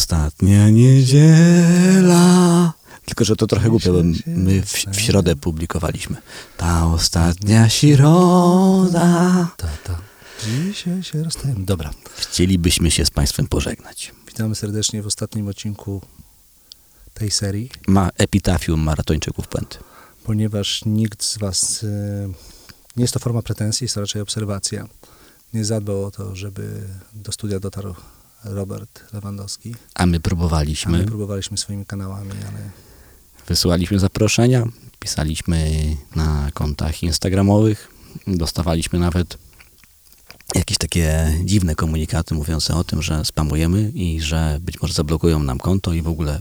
ostatnia niedziela. Tylko, że to trochę głupio, bo my w, w środę publikowaliśmy. Ta ostatnia środa. Ta, ta. Dzisiaj się rozstajemy. Dobra. Chcielibyśmy się z Państwem pożegnać. Witamy serdecznie w ostatnim odcinku tej serii, Ma epitafium maratończyków Puenty. ponieważ nikt z Was, e, nie jest to forma pretensji, jest to raczej obserwacja, nie zadbał o to, żeby do studia dotarł Robert Lewandowski. A my A próbowaliśmy, my próbowaliśmy swoimi kanałami, ale wysyłaliśmy zaproszenia, pisaliśmy na kontach instagramowych, dostawaliśmy nawet jakieś takie dziwne komunikaty mówiące o tym, że spamujemy i że być może zablokują nam konto i w ogóle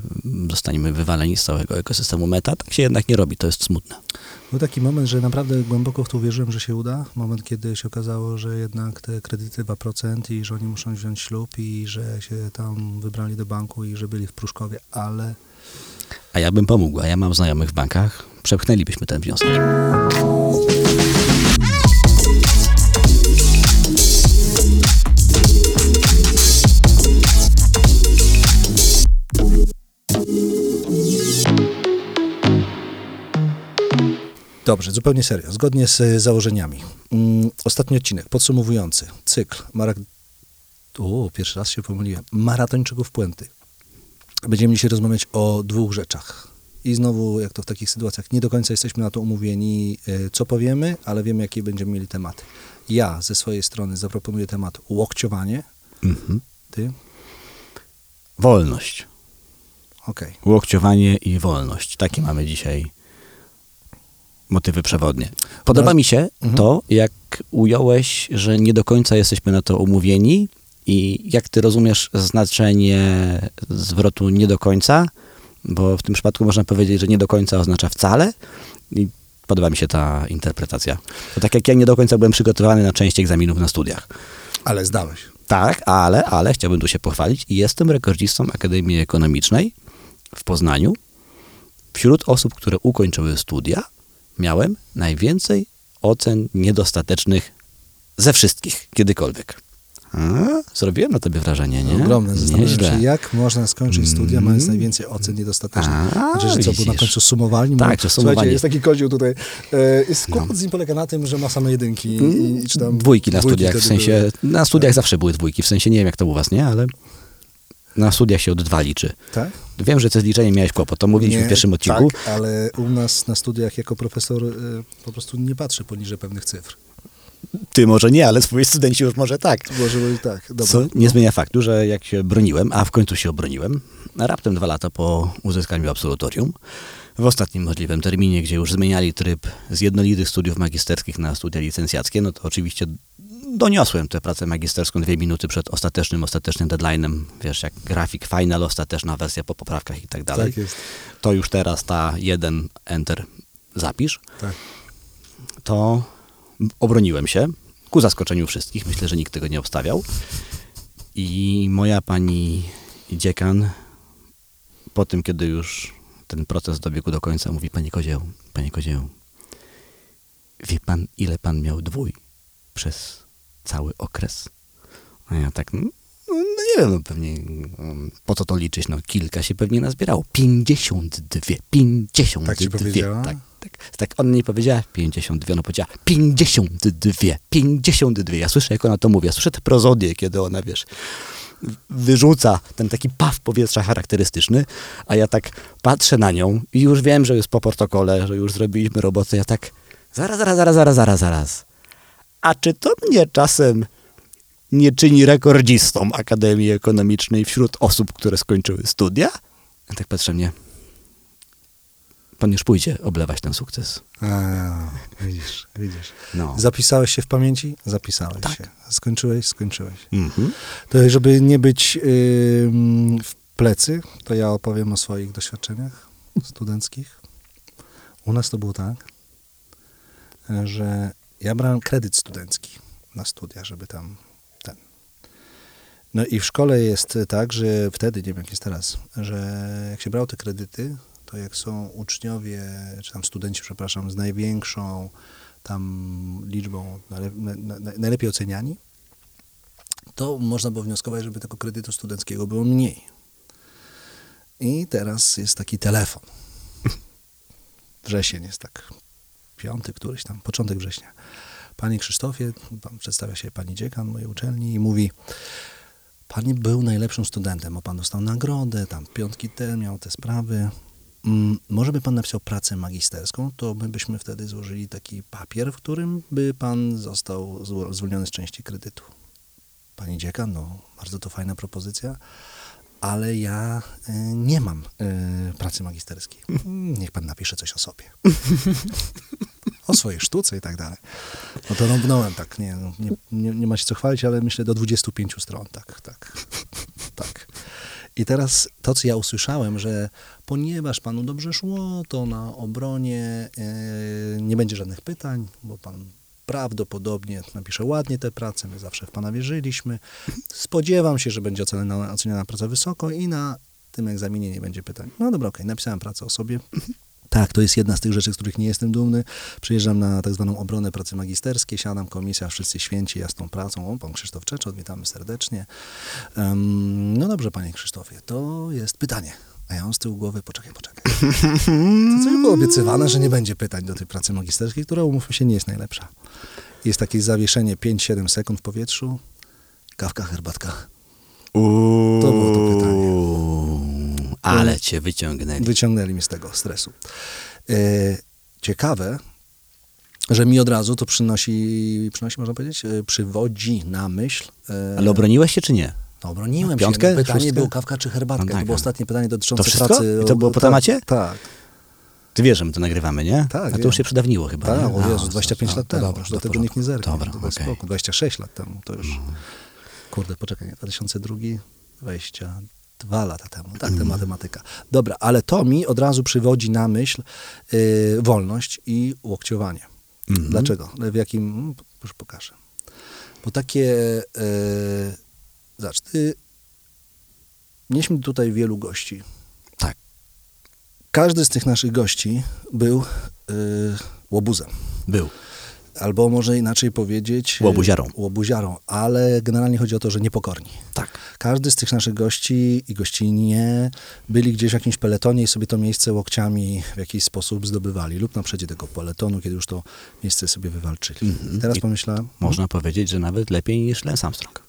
zostaniemy wywaleni z całego ekosystemu meta. Tak się jednak nie robi, to jest smutne. Był taki moment, że naprawdę głęboko w to wierzyłem, że się uda. Moment, kiedy się okazało, że jednak te kredyty 2% i że oni muszą wziąć ślub i że się tam wybrali do banku i że byli w Pruszkowie, ale A ja bym pomógł, a ja mam znajomych w bankach, przepchnęlibyśmy ten wniosek. Dobrze, zupełnie serio. Zgodnie z e, założeniami. Mm, ostatni odcinek, podsumowujący. Cykl. Marak... O, pierwszy raz się pomyliłem. Maratończyków Puenty. Będziemy dzisiaj rozmawiać o dwóch rzeczach. I znowu, jak to w takich sytuacjach, nie do końca jesteśmy na to umówieni, e, co powiemy, ale wiemy, jakie będziemy mieli tematy. Ja ze swojej strony zaproponuję temat łokciowanie. Mhm. Ty? Wolność. Okej. Łokciowanie i wolność. Takie mamy dzisiaj motywy przewodnie. Podoba Teraz- mi się Mhm. to, jak ująłeś, że nie do końca jesteśmy na to umówieni i jak ty rozumiesz znaczenie zwrotu nie do końca, bo w tym przypadku można powiedzieć, że nie do końca oznacza wcale i podoba mi się ta interpretacja. To tak jak ja nie do końca byłem przygotowany na część egzaminów na studiach. Ale zdałeś. Tak, ale, ale chciałbym tu się pochwalić. Jestem rekordzistą Akademii Ekonomicznej w Poznaniu. Wśród osób, które ukończyły studia, miałem najwięcej ocen niedostatecznych ze wszystkich, kiedykolwiek. A, zrobiłem na tobie wrażenie, nie? Ogromne. Zastanawiam się, jak można skończyć studia, Mm. mając najwięcej ocen niedostatecznych. A, Znaczy, że co, był na końcu sumowalni? Tak, że sumowanie. Jest taki kozioł tutaj. E, jest kłopot No. z nim polega na tym, że ma same jedynki. I, i, czy tam Dwójki na studiach, w sensie, były. na studiach zawsze były dwójki, w sensie nie wiem jak to u was, nie? Ale na studiach się od dwa liczy. Tak? Wiem, że ty z liczeniem miałeś kłopot, to mówiliśmy Nie, w pierwszym odcinku. Tak, ale u nas na studiach jako profesor e, po prostu nie patrzę poniżej pewnych cyfr. Ty może nie, ale twoi studenci już może tak. Może być tak. Dobra. Co nie zmienia faktu, że jak się broniłem, a w końcu się obroniłem, raptem dwa lata po uzyskaniu absolutorium, w ostatnim możliwym terminie, gdzie już zmieniali tryb z jednolitych studiów magisterskich na studia licencjackie, no to oczywiście doniosłem tę pracę magisterską dwie minuty przed ostatecznym, ostatecznym deadline'em, wiesz, jak grafik final, ostateczna wersja po poprawkach i tak dalej. Tak jest. To już teraz ta jeden enter zapisz Tak. to obroniłem się ku zaskoczeniu wszystkich. Myślę, że nikt tego nie obstawiał. I moja pani dziekan, po tym, kiedy już ten proces dobiegł do końca, mówi: Panie Kozieł, panie Kozieł, wie pan, ile pan miał dwój przez cały okres? A ja tak, no, no nie wiem, no pewnie um, po co to liczyć? No kilka się pewnie nazbierało. 52, 52. Tak ci powiedziała? Tak, tak, tak on nie powiedziała 52, ona powiedziała 52, 52. Ja słyszę, jak ona to mówi, ja słyszę te prozodie, kiedy ona, wiesz, wyrzuca ten taki paw powietrza charakterystyczny, a ja tak patrzę na nią i już wiem, że jest po protokole, że już zrobiliśmy robotę, ja tak zaraz, zaraz, zaraz, zaraz, zaraz, zaraz. A czy to mnie czasem nie czyni rekordzistą Akademii Ekonomicznej wśród osób, które skończyły studia? Ja tak patrzę mnie. Pan już pójdzie oblewać ten sukces. A, widzisz, widzisz. No. Zapisałeś się w pamięci? Zapisałeś Tak. się. Skończyłeś? Skończyłeś. Mhm. To żeby nie być ym, w plecy, to ja opowiem o swoich doświadczeniach studenckich. U nas to było tak, że ja brałem kredyt studencki na studia, żeby tam ten. No i w szkole jest tak, że wtedy, nie wiem jak jest teraz, że jak się brało te kredyty, to jak są uczniowie, czy tam studenci, przepraszam, z największą tam liczbą, najle, na, na, najlepiej oceniani, to można było wnioskować, żeby tego kredytu studenckiego było mniej. I teraz jest taki telefon. Wrzesień jest tak, piąty, któryś tam, początek września. Panie Krzysztofie, pan przedstawia się pani dziekan mojej uczelni i mówi, pan był najlepszym studentem, bo pan dostał nagrodę, tam piątki te, miał te sprawy. Mm, może by pan napisał pracę magisterską, to my byśmy wtedy złożyli taki papier, w którym by pan został zwo- zwolniony z części kredytu. Pani dziekan, no bardzo to fajna propozycja, ale ja y, nie mam y, pracy magisterskiej. Niech pan napisze coś o sobie. o swojej sztuce i tak dalej. No to rąbnąłem tak, nie, no, nie, nie, nie ma się co chwalić, ale myślę do 25 stron, tak, tak, tak. I teraz to, co ja usłyszałem, że ponieważ panu dobrze szło, to na obronie e, nie będzie żadnych pytań, bo pan prawdopodobnie napisze ładnie te prace, my zawsze w pana wierzyliśmy. Spodziewam się, że będzie oceniona, oceniana praca wysoko i na tym egzaminie nie będzie pytań. No dobra, okej, napisałem pracę o sobie. Tak, to jest jedna z tych rzeczy, z których nie jestem dumny. Przyjeżdżam na tak zwaną obronę pracy magisterskiej, siadam, komisja, wszyscy święci jasną pracą. O, pan Krzysztof Czeczot, witamy serdecznie. Em, no dobrze, panie Krzysztofie, to jest pytanie. A ja mam z tyłu głowy, poczekaj, poczekaj. To coś było obiecywane, że nie będzie pytań do tej pracy magisterskiej, która, umówmy się, nie jest najlepsza. Jest takie zawieszenie 5-7 sekund w powietrzu, kawka, herbatka. To było to pytanie. Ale cię wyciągnęli. Wyciągnęli mnie z tego stresu. E, ciekawe, że mi od razu to przynosi, przynosi można powiedzieć, e, przywodzi na myśl. E, Ale obroniłeś się czy nie? No, obroniłem Piątkę? się. No, pytanie Szóstkę? było kawka czy herbatka. No to tak, było a. ostatnie pytanie dotyczące To wszystko? pracy. I to było po tak, temacie? Tak. Ty wiesz, że my to nagrywamy, nie? Tak, A to już się przedawniło chyba. Tak, o Jezu, 25 to- lat to temu. dobra, to do tego nikt nie zerknie. Dobra, to bez okej. spoko. 26 lat temu to już. Kurde, poczekaj, nie, 2002, 22 lata temu. Tak, Mhm. to matematyka. Dobra, ale to mi od razu przywodzi na myśl y, wolność i łokciowanie. Mhm. Dlaczego? W jakim... mm, Już pokażę. Bo takie... Y, zobacz, ty... Mieliśmy tutaj wielu gości. Tak. Każdy z tych naszych gości był y, łobuzem. Był. Albo może inaczej powiedzieć... y, Łobuziarą. Łobuziarą, ale generalnie chodzi o to, że niepokorni. Tak. Każdy z tych naszych gości i gościnie byli gdzieś w jakimś peletonie i sobie to miejsce łokciami w jakiś sposób zdobywali. Lub na przedzie tego peletonu, kiedy już to miejsce sobie wywalczyli. Mhm. I teraz I pomyślałem, Można powiedzieć, że nawet lepiej niż Lance Armstrong.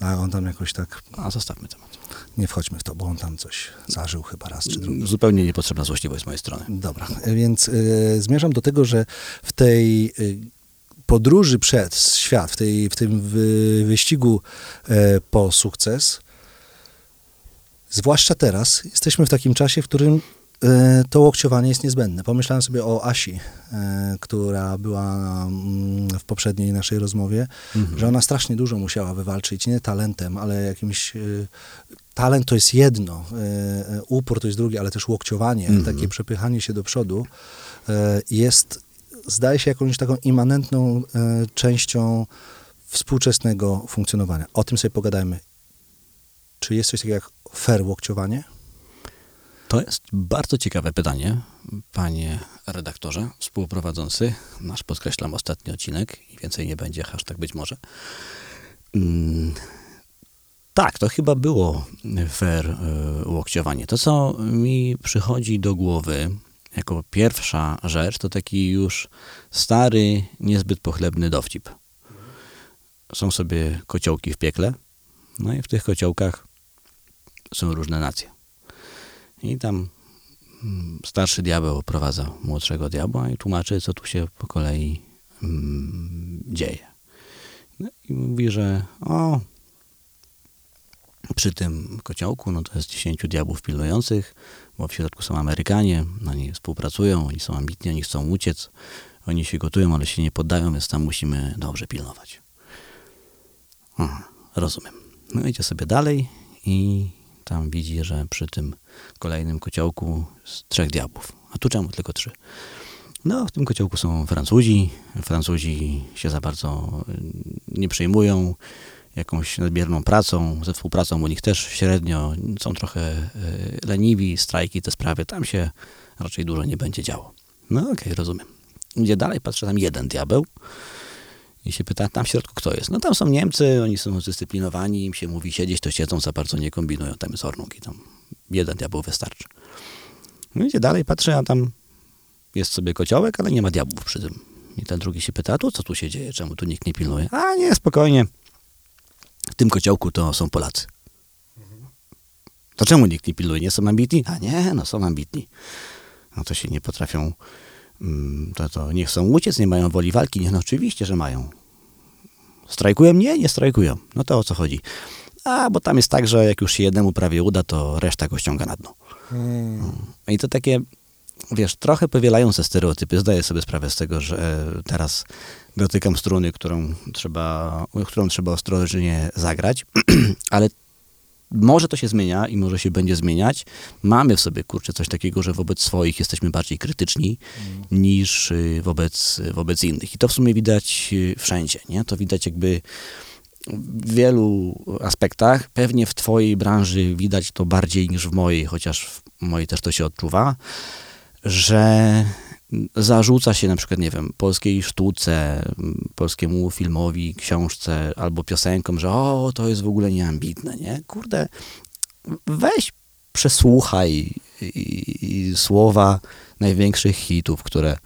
A on tam jakoś tak, A zostawmy temat. nie wchodźmy w to, bo on tam coś zażył chyba raz czy drugi. Zupełnie niepotrzebna złośliwość z mojej strony. Dobra, więc y, zmierzam do tego, że w tej y, podróży przed świat, w, tej, w tym wy, wyścigu e, po sukces, zwłaszcza teraz, jesteśmy w takim czasie, w którym to łokciowanie jest niezbędne. Pomyślałem sobie o Asi, e, która była mm, w poprzedniej naszej rozmowie, Mhm. że ona strasznie dużo musiała wywalczyć, nie talentem, ale jakimś... e, Talent to jest jedno, e, e, upór to jest drugie, ale też łokciowanie, Mhm. takie przepychanie się do przodu e, jest, zdaje się, jakąś taką immanentną e, częścią współczesnego funkcjonowania. O tym sobie pogadajmy. Czy jest coś takiego jak fair łokciowanie? To jest bardzo ciekawe pytanie, panie redaktorze, współprowadzący nasz, podkreślam, ostatni odcinek i więcej nie będzie, hashtag być może. Mm, tak, to chyba było fair łokciowanie. To, co mi przychodzi do głowy jako pierwsza rzecz, to taki już stary, niezbyt pochlebny dowcip. Są sobie kociołki w piekle, no i w tych kociołkach są różne nacje. I tam mm, starszy diabeł oprowadza młodszego diabła i tłumaczy, co tu się po kolei mm, dzieje. No i mówi, że o, przy tym kociołku, no to jest 10 diabłów pilnujących, bo w środku są Amerykanie, oni współpracują, oni są ambitni, oni chcą uciec, oni się gotują, ale się nie poddają, więc tam musimy dobrze pilnować. Rozumiem. No idzie sobie dalej i tam widzi, że przy tym kolejnym kociołku jest trzech diabłów. A tu czemu tylko trzy? No, w tym kociołku są Francuzi. Francuzi się za bardzo y, nie przejmują jakąś nadmierną pracą, ze współpracą u nich też średnio. Są trochę y, leniwi, strajki, te sprawy. Tam się raczej dużo nie będzie działo. No okej, rozumiem. Idzie dalej, patrzę, tam jeden diabeł i się pyta, tam w środku kto jest? No tam są Niemcy, oni są zdyscyplinowani, im się mówi siedzieć, to siedzą, za bardzo nie kombinują, tam jest Ornung i tam jeden diabeł wystarczy. No idzie dalej, patrzę, a tam jest sobie kociołek, ale nie ma diabłów przy tym. I ten drugi się pyta, a tu co tu się dzieje, czemu tu nikt nie pilnuje? A nie, spokojnie. W tym kociołku to są Polacy. To czemu nikt nie pilnuje? Nie są ambitni? A nie, no są ambitni. No to się nie potrafią, mm, to, to nie chcą uciec, nie mają woli walki. Nie, no oczywiście, że mają. Strajkują? Nie, nie strajkują. No to o co chodzi? A, bo tam jest tak, że jak już się jednemu prawie uda, to reszta go ściąga na dno. Mm. I to takie, wiesz, trochę powielające stereotypy. Zdaję sobie sprawę z tego, że teraz dotykam struny, którą trzeba, którą trzeba ostrożnie zagrać, ale może to się zmienia i może się będzie zmieniać. Mamy w sobie, kurczę, coś takiego, że wobec swoich jesteśmy bardziej krytyczni niż y, wobec, wobec innych. I to w sumie widać y, wszędzie, nie? To widać jakby w wielu aspektach. Pewnie w twojej branży widać to bardziej niż w mojej, chociaż w mojej też to się odczuwa, że zarzuca się na przykład, nie wiem, polskiej sztuce, polskiemu filmowi, książce albo piosenkom, że o, to jest w ogóle nieambitne, nie? Kurde, weź, przesłuchaj i, i słowa największych hitów, które,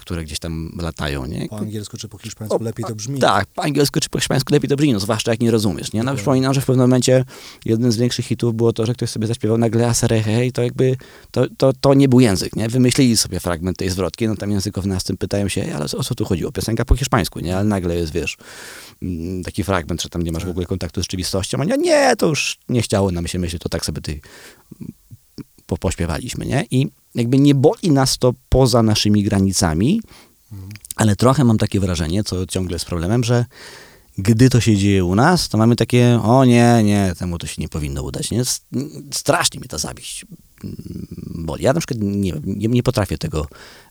które, gdzieś tam latają, nie? Po angielsku czy po hiszpańsku lepiej to brzmi. Tak, po angielsku czy po hiszpańsku lepiej to brzmi, no zwłaszcza jak nie rozumiesz, nie? No przypominam, że w pewnym momencie jednym z większych hitów było to, że ktoś sobie zaśpiewał nagle Aserehe i to jakby, to, to, to nie był język, nie? Wymyślili sobie fragment tej zwrotki, no tam językownawcy pytają się, ale o co tu chodziło? Piosenka po hiszpańsku, nie? Ale nagle jest, wiesz, mm, taki fragment, że tam nie masz w ogóle kontaktu z rzeczywistością, a nie, nie, to już nie chciało nam się myśleć, to tak sobie ty po, pośpiewaliśmy, nie? I jakby nie boli nas to poza naszymi granicami, ale trochę mam takie wrażenie, co ciągle jest problemem, że gdy to się dzieje u nas, to mamy takie, o nie, nie, temu to się nie powinno udać, nie? Strasznie mnie ta zawiść mm, boli. Ja na przykład nie, nie, nie potrafię tego,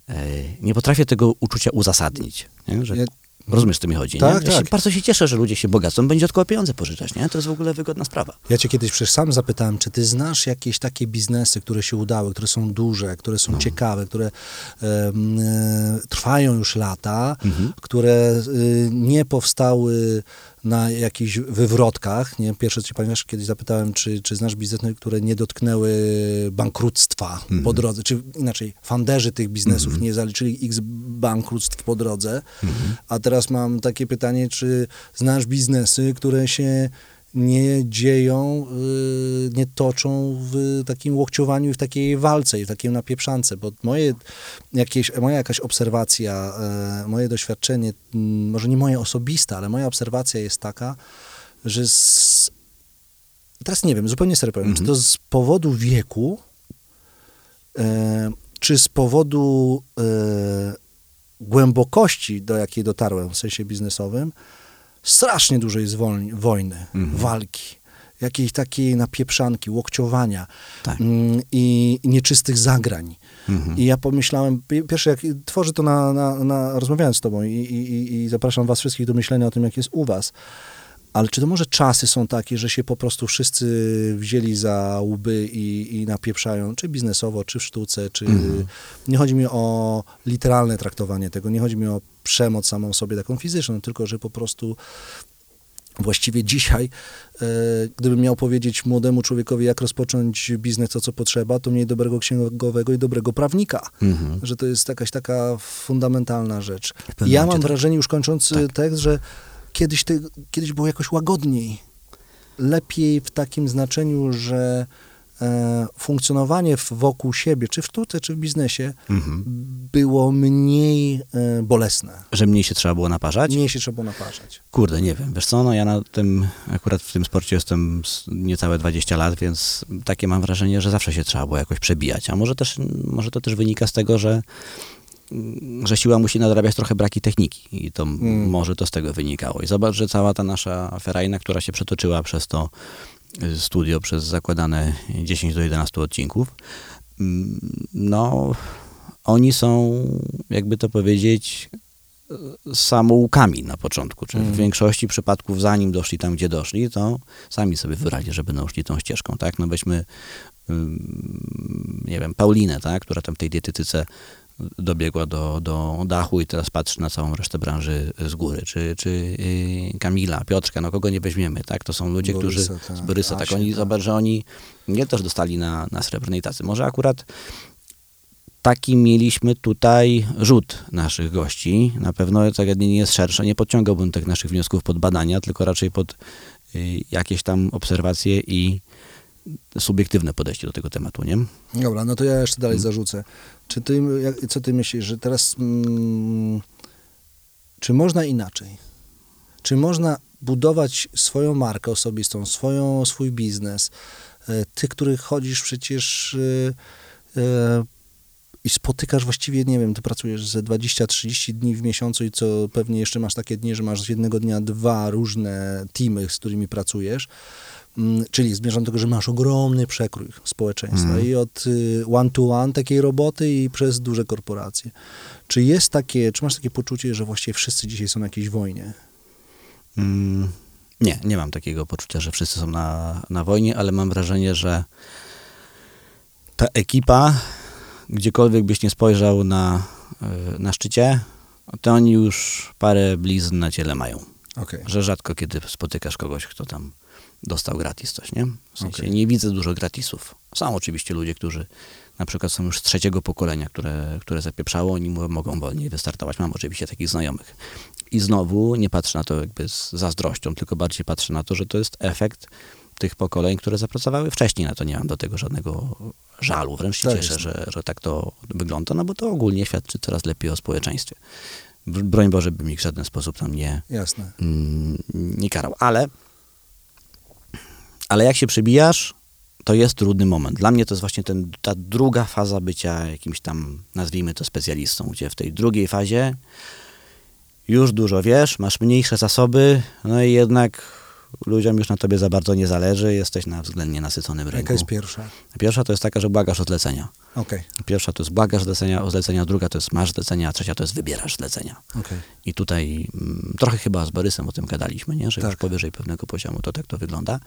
e, nie potrafię tego uczucia uzasadnić, nie? Że, Ja- Rozumiesz, co mi chodzi, Tak? Ja się tak. bardzo się cieszę, że ludzie się bogacą, będzie od kogo pieniądze pożyczać, nie? To jest w ogóle wygodna sprawa. Ja cię kiedyś przecież sam zapytałem, czy ty znasz jakieś takie biznesy, które się udały, które są duże, które są ciekawe, które e, trwają już lata, które y, nie powstały na jakichś wywrotkach. Nie? Pierwsze, co pamiętasz, kiedyś zapytałem, czy, czy znasz biznesy, które nie dotknęły bankructwa po drodze, czy inaczej, fanderzy tych biznesów nie zaliczyli x bankructw po drodze. A teraz mam takie pytanie, czy znasz biznesy, które się nie dzieją, y, nie toczą w takim łokciowaniu i w takiej walce i w takiej napieprzance, bo moje jakieś, moja jakaś obserwacja, e, moje doświadczenie, m, może nie moje osobiste, ale moja obserwacja jest taka, że z, teraz nie wiem, zupełnie serio powiem, czy to z powodu wieku, e, czy z powodu głębokości, do jakiej dotarłem w sensie biznesowym, strasznie dużo jest wolni, wojny, walki, jakiejś takiej napieprzanki, łokciowania Tak. mm, i nieczystych zagrań. I ja pomyślałem, pi- pierwsze jak tworzę to na, na, na rozmawiałem z tobą i, i, i- i zapraszam was wszystkich do myślenia o tym, jak jest u was. Ale czy to może czasy są takie, że się po prostu wszyscy wzięli za łby i, i napieprzają, czy biznesowo, czy w sztuce, czy... Nie chodzi mi o literalne traktowanie tego, nie chodzi mi o przemoc samą sobie taką fizyczną, tylko że po prostu właściwie dzisiaj, e, gdybym miał powiedzieć młodemu człowiekowi, jak rozpocząć biznes, to co potrzeba, to mniej dobrego księgowego i dobrego prawnika. Mhm. Że to jest jakaś taka fundamentalna rzecz. I ja mam tak. wrażenie, już kończąc Tak. tekst, że kiedyś, te, kiedyś było jakoś łagodniej. Lepiej w takim znaczeniu, że e, funkcjonowanie w, wokół siebie, czy w sztuce, czy w biznesie, Mhm. było mniej e, bolesne. Że mniej się trzeba było naparzać? Mniej się trzeba było naparzać. Kurde, nie wiem. Wiesz co, no ja na tym, akurat w tym sporcie jestem niecałe 20 lat, więc takie mam wrażenie, że zawsze się trzeba było jakoś przebijać. A może też, może to też wynika z tego, że, że siła musi nadrabiać trochę braki techniki i to Mm. może to z tego wynikało. I zobacz, że cała ta nasza ferajna, która się przetoczyła przez to y, studio, przez zakładane 10 do 11 odcinków, mm, no oni są, jakby to powiedzieć, e, samoukami na początku. Czyli Mhm. w większości przypadków, zanim doszli tam, gdzie doszli, to sami sobie wybrali, że będą szli tą ścieżką, tak? No weźmy, nie wiem, Paulinę, tak? Która tam w tej dietetyce dobiegła do, do dachu i teraz patrzy na całą resztę branży z góry. Czy, czy yy, Kamila, Piotrka, no kogo nie weźmiemy, tak? To są ludzie, Borysa, którzy... tak. Z Borysa, tak. Asię, Oni, tak. zobacz, że oni nie też dostali na, na srebrnej tacy. Może akurat taki mieliśmy tutaj rzut naszych gości. Na pewno zagadnienie jest szersze. Nie podciągałbym tych naszych wniosków pod badania, tylko raczej pod y, jakieś tam obserwacje i subiektywne podejście do tego tematu, nie? Dobra, no to ja jeszcze dalej zarzucę. Czy ty, co ty myślisz, że teraz, mm, czy można inaczej? Czy można budować swoją markę osobistą, swoją, swój biznes, e, ty, który chodzisz przecież e, e, i spotykasz właściwie, nie wiem, ty pracujesz ze 20-30 dni w miesiącu i co pewnie jeszcze masz takie dni, że masz z jednego dnia dwa różne teamy, z którymi pracujesz. Mm, Czyli zmierzam do tego, że masz ogromny przekrój społeczeństwa Mhm. i od y, one to one takiej roboty i przez duże korporacje. Czy jest takie, czy masz takie poczucie, że właściwie wszyscy dzisiaj są na jakiejś wojnie? Mm, nie, nie mam takiego poczucia, że wszyscy są na, na wojnie, ale mam wrażenie, że ta ekipa, gdziekolwiek byś nie spojrzał na, y, na szczycie, to oni już parę blizn na ciele mają. Okej. Że rzadko kiedy spotykasz kogoś, kto tam dostał gratis coś, nie? W sensie Okej. nie widzę dużo gratisów. Są oczywiście ludzie, którzy na przykład są już z trzeciego pokolenia, które, które zapieprzało, oni mo- mogą wolniej wystartować. Mam oczywiście takich znajomych. I znowu nie patrzę na to jakby z zazdrością, tylko bardziej patrzę na to, że to jest efekt tych pokoleń, które zapracowały wcześniej. Na to nie mam do tego żadnego żalu. Wręcz się cieszę, jest. że, że tak to wygląda, no bo to ogólnie świadczy coraz lepiej o społeczeństwie. Br- Broń Boże, bym ich w żaden sposób tam nie, Jasne. mm, nie karał. Ale, ale jak się przebijasz, to jest trudny moment. Dla mnie to jest właśnie ten, ta druga faza bycia jakimś tam, nazwijmy to specjalistą, gdzie w tej drugiej fazie już dużo wiesz, masz mniejsze zasoby, no i jednak ludziom już na tobie za bardzo nie zależy, jesteś na względnie nasyconym rynku. Jaka jest pierwsza? Pierwsza to jest taka, że błagasz o zlecenia. Okej, Pierwsza to jest błagasz zlecenia, o zlecenia, druga to jest masz zlecenia, a trzecia to jest wybierasz zlecenia. okej. I tutaj mm, trochę chyba z Borysem o tym gadaliśmy, nie? że już Tak. powyżej pewnego poziomu to tak to wygląda.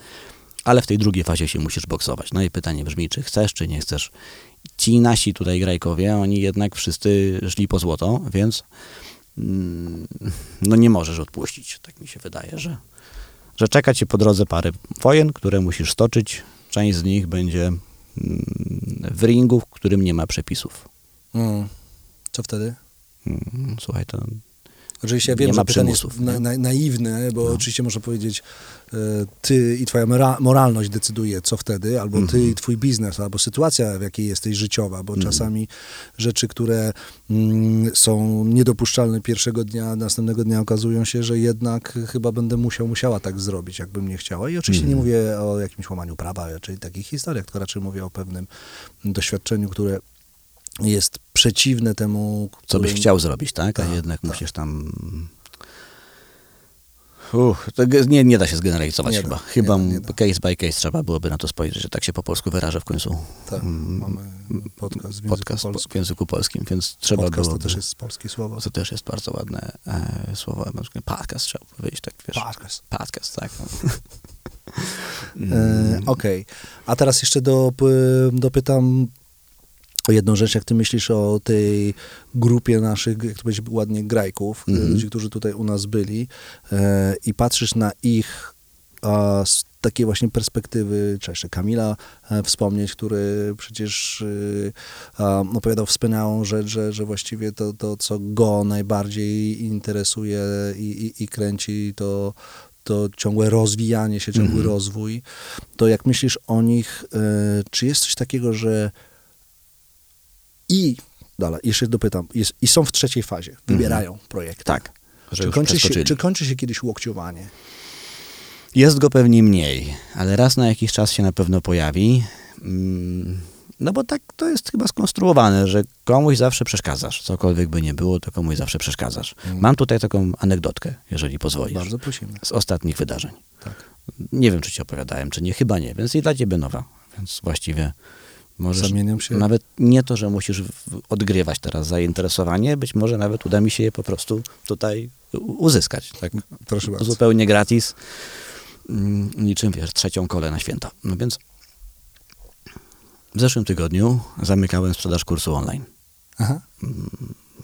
Ale w tej drugiej fazie się musisz boksować. No i pytanie brzmi, czy chcesz, czy nie chcesz. Ci nasi tutaj grajkowie, oni jednak wszyscy szli po złoto, więc mm, no nie możesz odpuścić. Tak mi się wydaje, że, że czeka ci po drodze parę wojen, które musisz stoczyć. Część z nich będzie mm, w ringu, w którym nie ma przepisów. Mm. Co wtedy? Mm, Słuchaj, to Oczywiście ja wiem, Nie że pytanie jest na, na, naiwne, bo No. oczywiście można powiedzieć, e, ty i twoja mora, moralność decyduje, co wtedy, albo ty Mhm. i twój biznes, albo sytuacja, w jakiej jesteś życiowa, bo Mhm. czasami rzeczy, które mm, są niedopuszczalne pierwszego dnia, następnego dnia okazują się, że jednak chyba będę musiał, musiała tak zrobić, jakbym nie chciała. I oczywiście nie Mhm. mówię o jakimś łamaniu prawa, czyli takich historiach, tylko raczej mówię o pewnym doświadczeniu, które jest przeciwne temu, co byś którym- chciał zrobić, tak? A Tak, jednak tak. musisz tam... Uch, nie, nie da się zgeneralizować Nie da, chyba. nie chyba da, nie da. case by case trzeba byłoby na to spojrzeć, że tak się po polsku wyrażę w końcu. Tak, Mm, mamy podcast w języku Podcast po- polskim. w języku polskim, więc trzeba Podcast byłoby... to też jest polskie słowo. To też jest bardzo ładne e, słowo. Na przykład Podcast trzeba powiedzieć, tak wiesz. Podcast. Podcast, tak. E, Okej. A teraz jeszcze do, dopytam o jedną rzecz, jak ty myślisz o tej grupie naszych, jak to powiedzieć ładnie, grajków, Mhm. ludzi, którzy tutaj u nas byli e, i patrzysz na ich a, z takiej właśnie perspektywy, trzeba jeszcze Kamila e, wspomnieć, który przecież e, a, opowiadał wspaniałą rzecz, że, że właściwie to, to, co go najbardziej interesuje i, i, i kręci, to, to ciągłe rozwijanie się, ciągły Mhm. rozwój. To jak myślisz o nich, e, czy jest coś takiego, że i, dalej, jeszcze dopytam, jest, i są w trzeciej fazie, wybierają projekt. tak. Czy kończy, się, czy kończy się kiedyś łokciowanie? Jest go pewnie mniej, ale raz na jakiś czas się na pewno pojawi. Mm, No bo tak to jest chyba skonstruowane, że komuś zawsze przeszkadzasz. Cokolwiek by nie było, to komuś zawsze przeszkadzasz. Mm. Mam tutaj taką anegdotkę, jeżeli pozwolisz, Bardzo prosimy. z ostatnich wydarzeń. Tak. Nie wiem, czy ci opowiadałem, czy nie, chyba nie, więc i dla ciebie nowa. Więc właściwie Możesz, Zamienią się. Nawet nie to, że musisz odgrywać teraz zainteresowanie, być może nawet uda mi się je po prostu tutaj uzyskać. Tak? Proszę bardzo. Zupełnie gratis, mm, niczym wiesz, trzecią kolę na święta. No więc w zeszłym tygodniu zamykałem sprzedaż kursu online. Aha.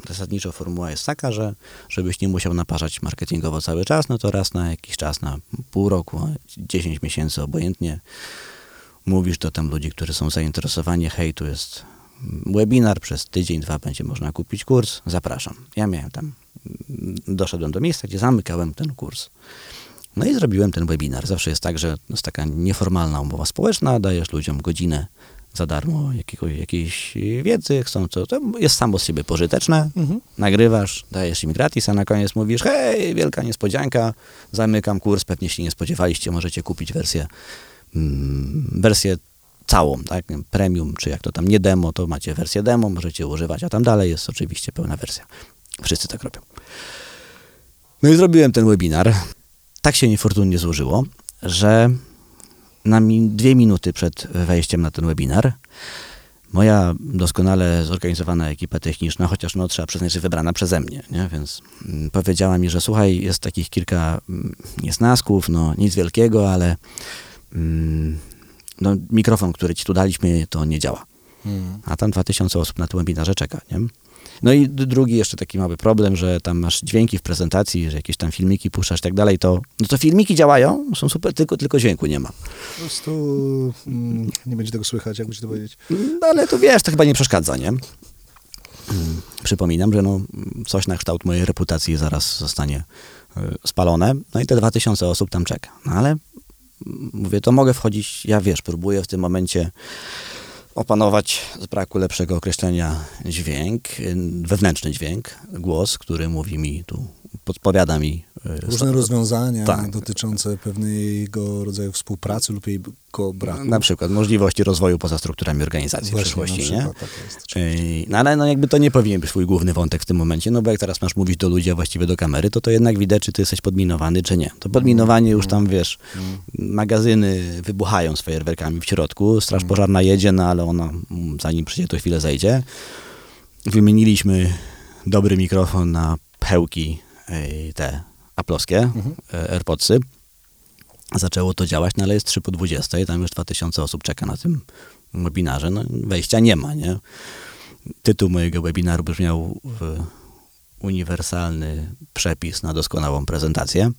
Zasadniczo formuła jest taka, że żebyś nie musiał naparzać marketingowo cały czas, no to raz na jakiś czas, na pół roku, 10 miesięcy obojętnie, mówisz do tam ludzi, którzy są zainteresowani, hej, tu jest webinar, przez tydzień, dwa będzie można kupić kurs, zapraszam. Ja miałem tam, doszedłem do miejsca, gdzie zamykałem ten kurs. No i zrobiłem ten webinar. Zawsze jest tak, że jest taka nieformalna umowa społeczna, dajesz ludziom godzinę za darmo jakiego, jakiejś wiedzy, chcą to, to jest samo z siebie pożyteczne, Mhm. nagrywasz, dajesz im gratis, a na koniec mówisz, hej, wielka niespodzianka, zamykam kurs, pewnie się nie spodziewaliście, możecie kupić wersję, wersję całą, tak, premium, czy jak to tam, nie demo, to macie wersję demo, możecie używać, a tam dalej jest oczywiście pełna wersja. Wszyscy tak robią. No i zrobiłem ten webinar. Tak się niefortunnie złożyło, że na mi, dwie minuty przed wejściem na ten webinar moja doskonale zorganizowana ekipa techniczna, chociaż no trzeba przyznać, że wybrana przeze mnie, nie? więc mm, powiedziała mi, że słuchaj, jest takich kilka mm, niesnasków, no nic wielkiego, ale mm, no, mikrofon, który ci tu daliśmy, to nie działa. Mm. A tam 2000 osób na tym webinarze czeka, nie? No i drugi jeszcze taki mały problem, że tam masz dźwięki w prezentacji, że jakieś tam filmiki puszczasz i tak dalej, to, no to filmiki działają, są super, tylko, tylko dźwięku nie ma. Po prostu mm, nie będzie tego słychać, jakby ci to powiedzieć. No ale to wiesz, to chyba nie przeszkadza, nie? Mm, Przypominam, że no, coś na kształt mojej reputacji zaraz zostanie y, spalone, no i te 2000 osób tam czeka. No ale mm, mówię, to mogę wchodzić, ja wiesz, próbuję w tym momencie opanować z braku lepszego określenia dźwięk, y, wewnętrzny dźwięk, głos, który mówi mi tu, podpowiada mi y, Różne rozwiązania Tak. dotyczące pewnego rodzaju współpracy lub jej braku. na przykład możliwości rozwoju poza strukturami organizacji w Właśnie, przyszłości, na nie? tak jest. Ej, No ale no jakby to nie powinien być twój główny wątek w tym momencie, no bo jak teraz masz mówić do ludzi, a właściwie do kamery, to to jednak widać, czy ty jesteś podminowany, czy nie. To podminowanie już tam, wiesz, magazyny wybuchają z fajerwerkami w środku, straż pożarna jedzie, no ale ona, mm, zanim przyjdzie, to chwilę zejdzie. Wymieniliśmy dobry mikrofon na pełki te aploskie, e, AirPodsy. Zaczęło to działać, no ale jest 3 po 20, tam już 2000 osób czeka na tym webinarze, no wejścia nie ma, nie? Tytuł mojego webinaru brzmiał uniwersalny przepis na doskonałą prezentację.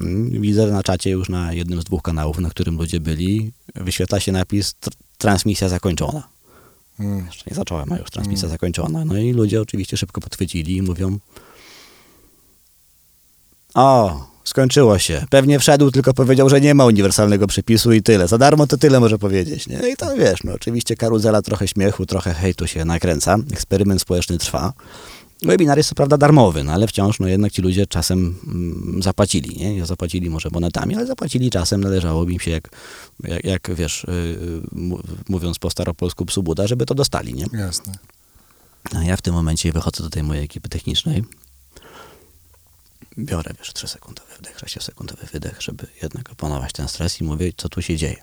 Mm, Widzę na czacie już na jednym z dwóch kanałów, na którym ludzie byli, wyświetla się napis tr- transmisja zakończona. Mm. Jeszcze nie zacząłem, a już transmisja zakończona. No i ludzie oczywiście szybko podchwycili i mówią o, skończyło się. Pewnie wszedł, tylko powiedział, że nie ma uniwersalnego przepisu i tyle. Za darmo to tyle może powiedzieć. Nie? I to wiesz, no oczywiście karuzela trochę śmiechu, trochę hejtu się nakręca. Eksperyment społeczny trwa. Webinar jest co prawda darmowy, no ale wciąż no jednak ci ludzie czasem mm, zapłacili, nie? Nie zapłacili może monetami, ale zapłacili czasem, należałoby im się jak, jak, jak wiesz, yy, mówiąc po staropolsku psu Buda, żeby to dostali, nie? Jasne. A ja w tym momencie wychodzę do tej mojej ekipy technicznej. Biorę, wiesz, 3-sekundowy wdech, 6-sekundowy wydech, żeby jednak opanować ten stres i mówię, co tu się dzieje.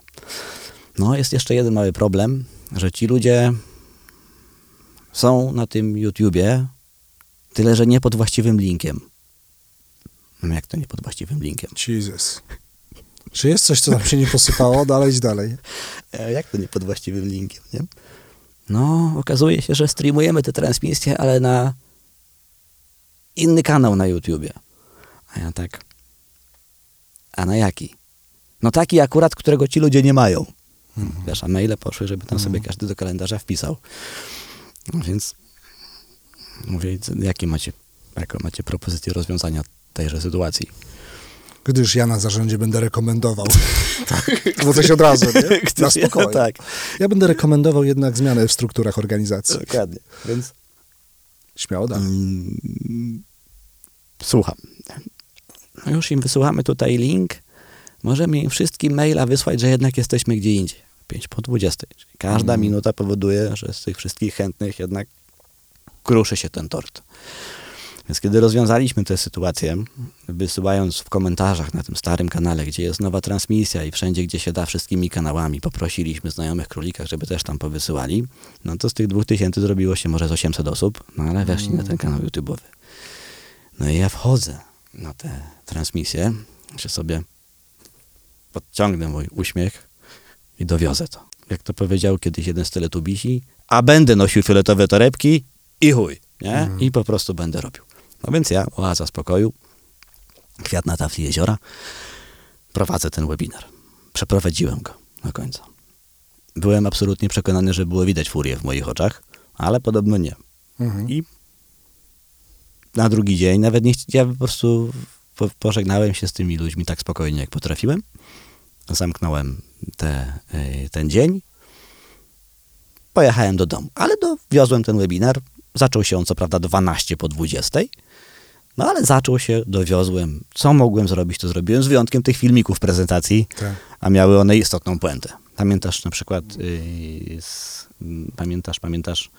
No, jest jeszcze jeden mały problem, że ci ludzie są na tym YouTubie, tyle że nie pod właściwym linkiem. No, Jak to nie pod właściwym linkiem? Jesus. Czy jest coś, co nam się nie posypało? Dalej, dalej. E, Jak to nie pod właściwym linkiem, nie? No, okazuje się, że streamujemy te transmisje, ale na inny kanał na YouTubie. A ja tak. A na jaki? No taki akurat, którego ci ludzie nie mają. Wiesz, a maile poszły, żeby tam sobie każdy do kalendarza wpisał. No więc mówię, jakie macie, jaką macie propozycję rozwiązania tejże sytuacji? Gdyż ja na zarządzie będę rekomendował. Bo coś od razu, nie? Na spokojnie. tak, Ja będę rekomendował jednak zmianę w strukturach organizacji. dokładnie. Więc Śmiało dalej. Mm, Słucham. No Już im wysyłamy tutaj link. Możemy im wszystkim maila wysłać, że jednak jesteśmy gdzie indziej. 5 po 20. Czyli każda Mm. minuta powoduje, że z tych wszystkich chętnych jednak kruszy się ten tort. Więc kiedy rozwiązaliśmy tę sytuację, wysyłając w komentarzach na tym starym kanale, gdzie jest nowa transmisja i wszędzie, gdzie się da, wszystkimi kanałami, poprosiliśmy znajomych królikach, żeby też tam powysyłali, no to z tych dwóch tysięcy zrobiło się może z 800 osób, no ale weszli na ten kanał YouTube'owy. No i ja wchodzę na tę transmisję, że sobie podciągnę mój uśmiech i dowiozę to. Jak to powiedział kiedyś jeden z teletubisi, a będę nosił fioletowe torebki i chuj, nie? I po prostu będę robił. No więc ja, oaza spokoju, kwiat na tafli jeziora, prowadzę ten webinar. Przeprowadziłem go do końca. Byłem absolutnie przekonany, że było widać furię w moich oczach, ale podobno nie. Mhm. I na drugi dzień, nawet nie ja po prostu po, pożegnałem się z tymi ludźmi tak spokojnie, jak potrafiłem. Zamknąłem te, y, ten dzień. Pojechałem do domu, ale dowiozłem ten webinar. Zaczął się on co prawda 12 po 20. No ale zaczął się, dowiozłem. Co mogłem zrobić, to zrobiłem, z wyjątkiem tych filmików prezentacji, Tak. a miały one istotną puentę. Pamiętasz na przykład, y, z, pamiętasz, pamiętasz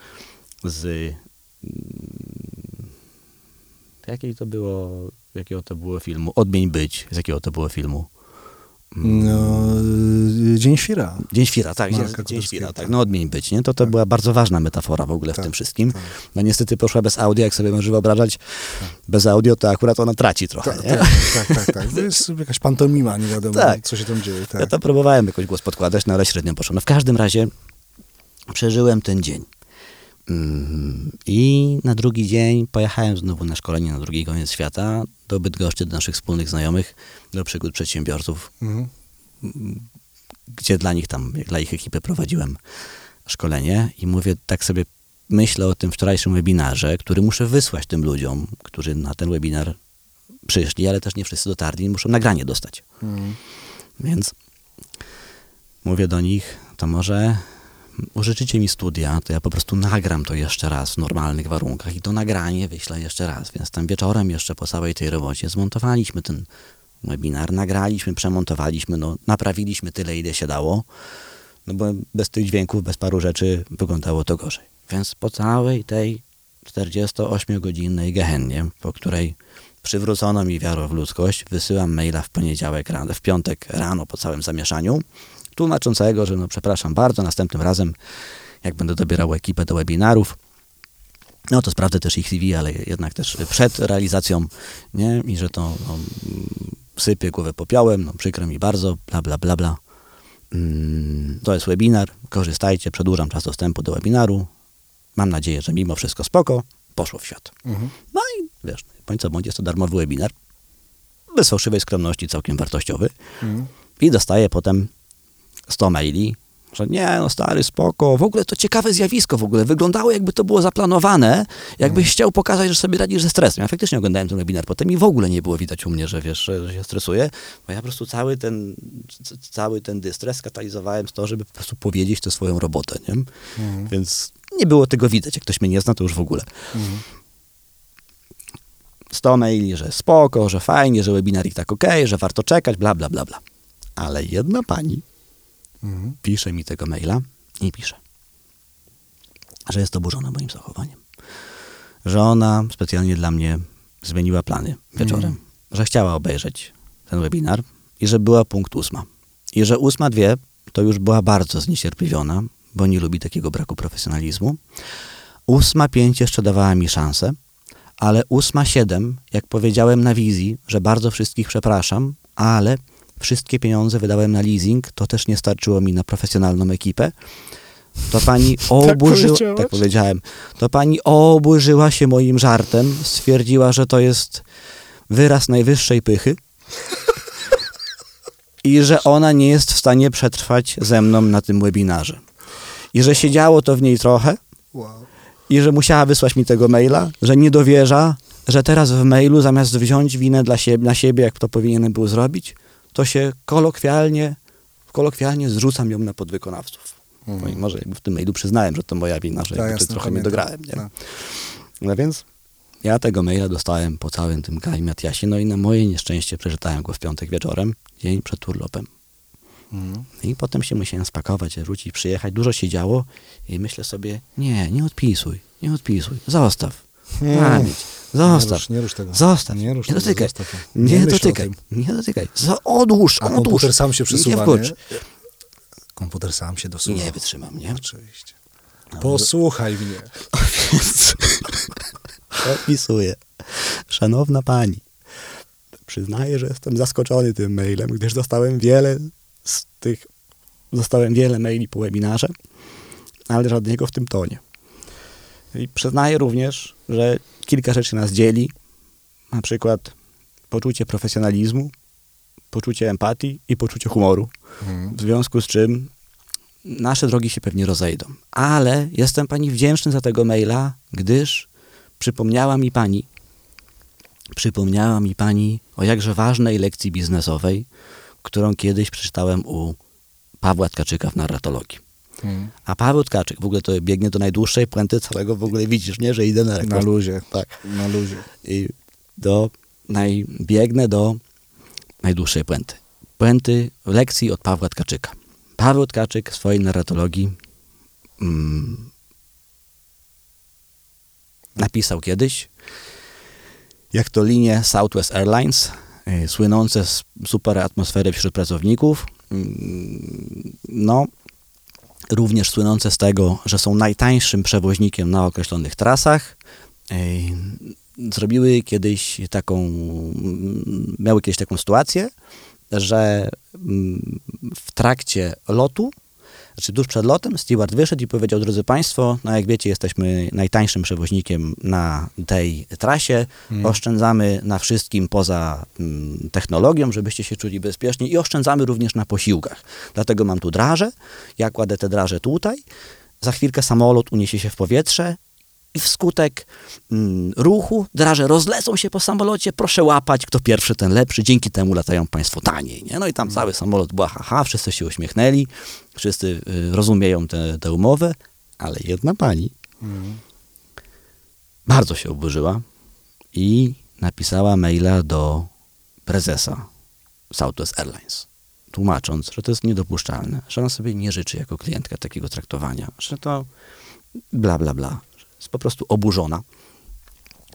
z jakiej to było, jakiego to było filmu? Odmień być, z jakiego to było filmu? No, y, Dzień Świra. Dzień Świra, tak, Marka Dzień, Świra, tak, tak. no odmień być, nie? To to była bardzo ważna metafora w ogóle w Tak, tym wszystkim. tak. No niestety poszła bez audio, jak sobie możesz wyobrażać, bez audio to akurat ona traci trochę, Tak, nie? tak, tak, tak, tak. To jest jakaś pantomima, nie wiadomo, Tak. co się tam dzieje. Ja Tak. to próbowałem jakoś głos podkładać, no ale średnio poszło. No w każdym razie przeżyłem ten dzień. Mm, I na drugi dzień pojechałem znowu na szkolenie na drugi koniec świata, do Bydgoszczy, do naszych wspólnych znajomych, do przygód przedsiębiorców, Mhm. gdzie dla nich tam, dla ich ekipy prowadziłem szkolenie i mówię, tak sobie myślę o tym wczorajszym webinarze, który muszę wysłać tym ludziom, którzy na ten webinar przyszli, ale też nie wszyscy dotarli i muszą nagranie dostać. Mhm. Więc mówię do nich, to może użyczycie mi studia, to ja po prostu nagram to jeszcze raz w normalnych warunkach i to nagranie wyślę jeszcze raz. Więc tam wieczorem jeszcze po całej tej robocie zmontowaliśmy ten webinar, nagraliśmy, przemontowaliśmy, no, naprawiliśmy tyle, ile się dało, no bo bez tych dźwięków, bez paru rzeczy wyglądało to gorzej. Więc po całej tej 48-godzinnej gehennie, po której przywrócono mi wiarę w ludzkość, wysyłam maila w poniedziałek rano, w piątek rano po całym zamieszaniu, tłumaczącego, że no przepraszam bardzo, następnym razem, jak będę dobierał ekipę do webinarów, no to sprawdzę też ich CV, ale jednak też przed realizacją, nie? I że to no, sypie głowę popiołem, no przykro mi bardzo, bla, bla, bla, bla. Mm, To jest webinar, korzystajcie, przedłużam czas dostępu do webinaru. Mam nadzieję, że mimo wszystko spoko, poszło w świat. Mhm. No i wiesz, bądź co bądź, jest to darmowy webinar, bez fałszywej skromności, całkiem wartościowy. Mhm. I dostaję potem 100 maili, że nie, no stary, spoko, w ogóle to ciekawe zjawisko w ogóle, wyglądało jakby to było zaplanowane, jakbyś chciał pokazać, że sobie radzisz ze stresem. Ja faktycznie oglądałem ten webinar potem i w ogóle nie było widać u mnie, że wiesz, że, się stresuję, bo ja po prostu cały ten, cały ten dystres katalizowałem z to, żeby po prostu powiedzieć tę swoją robotę, nie? Mhm. Więc nie było tego widać, jak ktoś mnie nie zna, to już w ogóle. Mhm. 100 maili, że spoko, że fajnie, że webinar tak okej, że warto czekać, bla, bla, bla, bla. Ale jedna pani Mhm. pisze mi tego maila i pisze, że jest oburzona moim zachowaniem. Że ona specjalnie dla mnie zmieniła plany wieczorem. Że chciała obejrzeć ten webinar i że była punkt ósma. I że ósma dwie to już była bardzo zniecierpliwiona, bo nie lubi takiego braku profesjonalizmu. Ósma pięć jeszcze dawała mi szansę, ale ósma siedem, jak powiedziałem na wizji, że bardzo wszystkich przepraszam, ale wszystkie pieniądze wydałem na leasing, to też nie starczyło mi na profesjonalną ekipę. To pani oburzyła, powiedziałeś? tak powiedziałem, to pani oburzyła się moim żartem, stwierdziła, że to jest wyraz najwyższej pychy i że ona nie jest w stanie przetrwać ze mną na tym webinarze. I że siedziało to w niej trochę, i że musiała wysłać mi tego maila, że nie dowierza, że teraz w mailu zamiast wziąć winę dla siebie, na siebie, jak to powinienem był zrobić, to się kolokwialnie, kolokwialnie zrzucam ją na podwykonawców. No i może jakby w tym mailu przyznałem, że to moja wina, że Tak, jasne, trochę nie pamiętam. dograłem. Nie? Tak. No więc ja tego maila dostałem po całym tym galimatiasie, no i na moje nieszczęście przeczytałem go w piątek wieczorem, dzień przed urlopem. Mhm. I potem się musiałem spakować, wrócić, przyjechać. Dużo się działo i myślę sobie, nie, nie odpisuj, nie odpisuj, zostaw. Być. Zostaw. Nie rusz, nie rusz tego. Zostaw. Nie rusz Nie tego, dotykaj. zostaw. Nie, Nie dotykaj. Nie dotykaj. Za, odłóż, A odłóż. komputer sam się przesuwa, Nie. Komputer sam się dosuwa. Nie wytrzymam, nie? Oczywiście. Posłuchaj mnie. Więc opisuję. Szanowna pani, przyznaję, że jestem zaskoczony tym mailem, gdyż dostałem wiele z tych, dostałem wiele maili po webinarze, ale żadnego w tym tonie. I przyznaję również, że kilka rzeczy nas dzieli, na przykład poczucie profesjonalizmu, poczucie empatii i poczucie humoru. W związku z czym nasze drogi się pewnie rozejdą. Ale jestem pani wdzięczny za tego maila, gdyż przypomniała mi pani, przypomniała mi pani o jakże ważnej lekcji biznesowej, którą kiedyś przeczytałem u Pawła Tkaczyka w narratologii. Mhm. A Paweł Tkaczyk w ogóle to biegnie do najdłuższej puenty całego w ogóle widzisz, nie? Że idę na Na rekord. luzie. Tak. Na luzie. I do, naj, biegnę do najdłuższej puenty. Puenty lekcji od Pawła Tkaczyka. Paweł Tkaczyk w swojej narratologii mm, napisał kiedyś, jak to linie Southwest Airlines, y, słynące z super atmosfery wśród pracowników, mm, no, również słynące z tego, że są najtańszym przewoźnikiem na określonych trasach, zrobiły kiedyś taką, miały kiedyś taką sytuację, że mm, w trakcie lotu, znaczy tuż przed lotem, steward wyszedł i powiedział, drodzy Państwo, no jak wiecie, jesteśmy najtańszym przewoźnikiem na tej trasie, oszczędzamy na wszystkim poza mm, technologią, żebyście się czuli bezpiecznie i oszczędzamy również na posiłkach. Dlatego mam tu draże, ja kładę te draże tutaj, za chwilkę samolot uniesie się w powietrze i wskutek mm, ruchu draże rozlecą się po samolocie, proszę łapać, kto pierwszy, ten lepszy, dzięki temu latają państwo taniej, nie? No i tam cały samolot była haha, wszyscy się uśmiechnęli, wszyscy y, rozumieją tę umowę, ale jedna pani bardzo się oburzyła i napisała maila do prezesa Southwest Airlines, tłumacząc, że to jest niedopuszczalne, że ona sobie nie życzy jako klientka takiego traktowania, że to bla, bla, bla. Jest po prostu oburzona.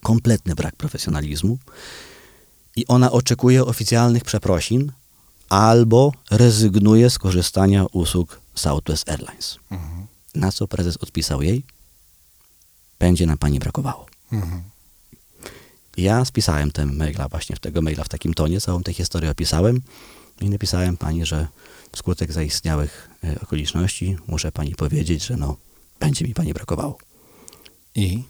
Kompletny brak profesjonalizmu. I ona oczekuje oficjalnych przeprosin albo rezygnuje z korzystania usług Southwest Airlines. Na co prezes odpisał jej? Będzie nam pani brakowało. Ja spisałem ten maila, właśnie w tego maila w takim tonie, całą tę historię opisałem i napisałem pani, że wskutek zaistniałych e, okoliczności muszę pani powiedzieć, że no, będzie mi pani brakowało. I?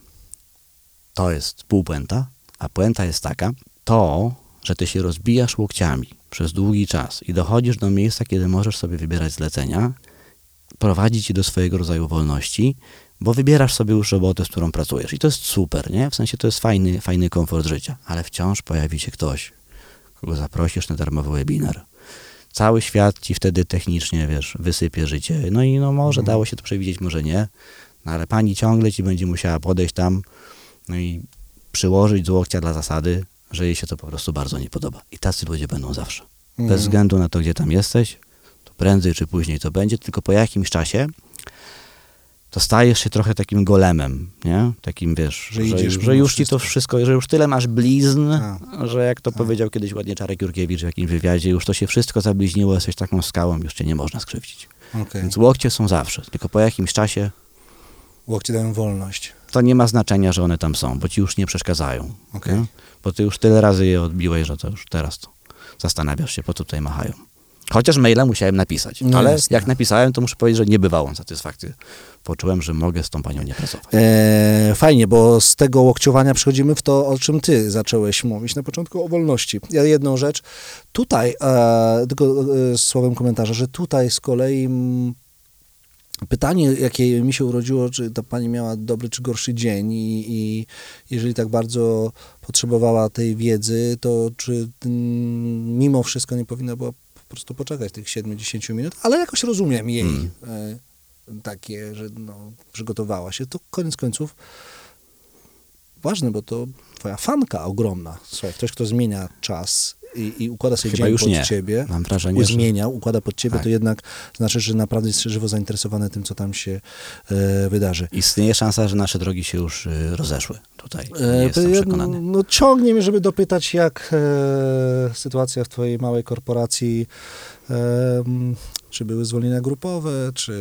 To jest półpuenta, a puenta jest taka, to, że ty się rozbijasz łokciami przez długi czas i dochodzisz do miejsca, kiedy możesz sobie wybierać zlecenia, prowadzi ci do swojego rodzaju wolności, bo wybierasz sobie już robotę, z którą pracujesz. I to jest super, nie? W sensie to jest fajny, fajny komfort życia, ale wciąż pojawi się ktoś, kogo zaprosisz na darmowy webinar. Cały świat ci wtedy technicznie, wiesz, wysypie życie. No i no może dało się to przewidzieć, może nie. No ale pani ciągle ci będzie musiała podejść tam, no i przyłożyć z łokcia dla zasady, że jej się to po prostu bardzo nie podoba. I tacy ludzie będą zawsze. Bez względu na to, gdzie tam jesteś, to prędzej czy później to będzie, tylko po jakimś czasie to stajesz się trochę takim golemem, nie? Takim, wiesz, Że że, że, już ci to wszystko. że już tyle masz blizn, A. że jak to powiedział kiedyś ładnie Czarek Jurkiewicz w jakimś wywiadzie, już to się wszystko zabliźniło, jesteś taką skałą, już cię nie można skrzywdzić. Okej. Więc łokcie są zawsze, tylko po jakimś czasie Łokcie dają wolność. to nie ma znaczenia, że one tam są, bo ci już nie przeszkadzają. Okej. nie? Bo ty już tyle razy je odbiłeś, że to już teraz to zastanawiasz się, po co tutaj machają. Chociaż maila musiałem napisać, No ale jasne. jak napisałem, to muszę powiedzieć, że niebywałą satysfakcję poczułem, że mogę z tą panią nie pracować. E, fajnie, bo z tego łokciowania przechodzimy w to, o czym ty zacząłeś mówić na początku, o wolności. Ja jedną rzecz, tutaj, e, tylko e, słowem komentarza, że tutaj z kolei mm, pytanie, jakie mi się urodziło, czy ta pani miała dobry czy gorszy dzień i, i jeżeli tak bardzo potrzebowała tej wiedzy, to czy mm, mimo wszystko nie powinna była po prostu poczekać tych 7-10 minut, ale jakoś rozumiem jej Mm. e, takie, że no, przygotowała się, to koniec końców ważne, bo to twoja fanka ogromna. Słuchaj, ktoś, kto zmienia czas i, i układa sobie Chyba dzień pod nie. ciebie, Mam wrażenie, że... układa pod ciebie, Tak. to jednak znaczy, że naprawdę jest żywo zainteresowany tym, co tam się e, wydarzy. Istnieje szansa, że nasze drogi się już y, rozeszły tutaj. E, jestem przekonany. No ciągnie mnie, żeby dopytać, jak e, sytuacja w twojej małej korporacji, e, czy były zwolnienia grupowe, czy,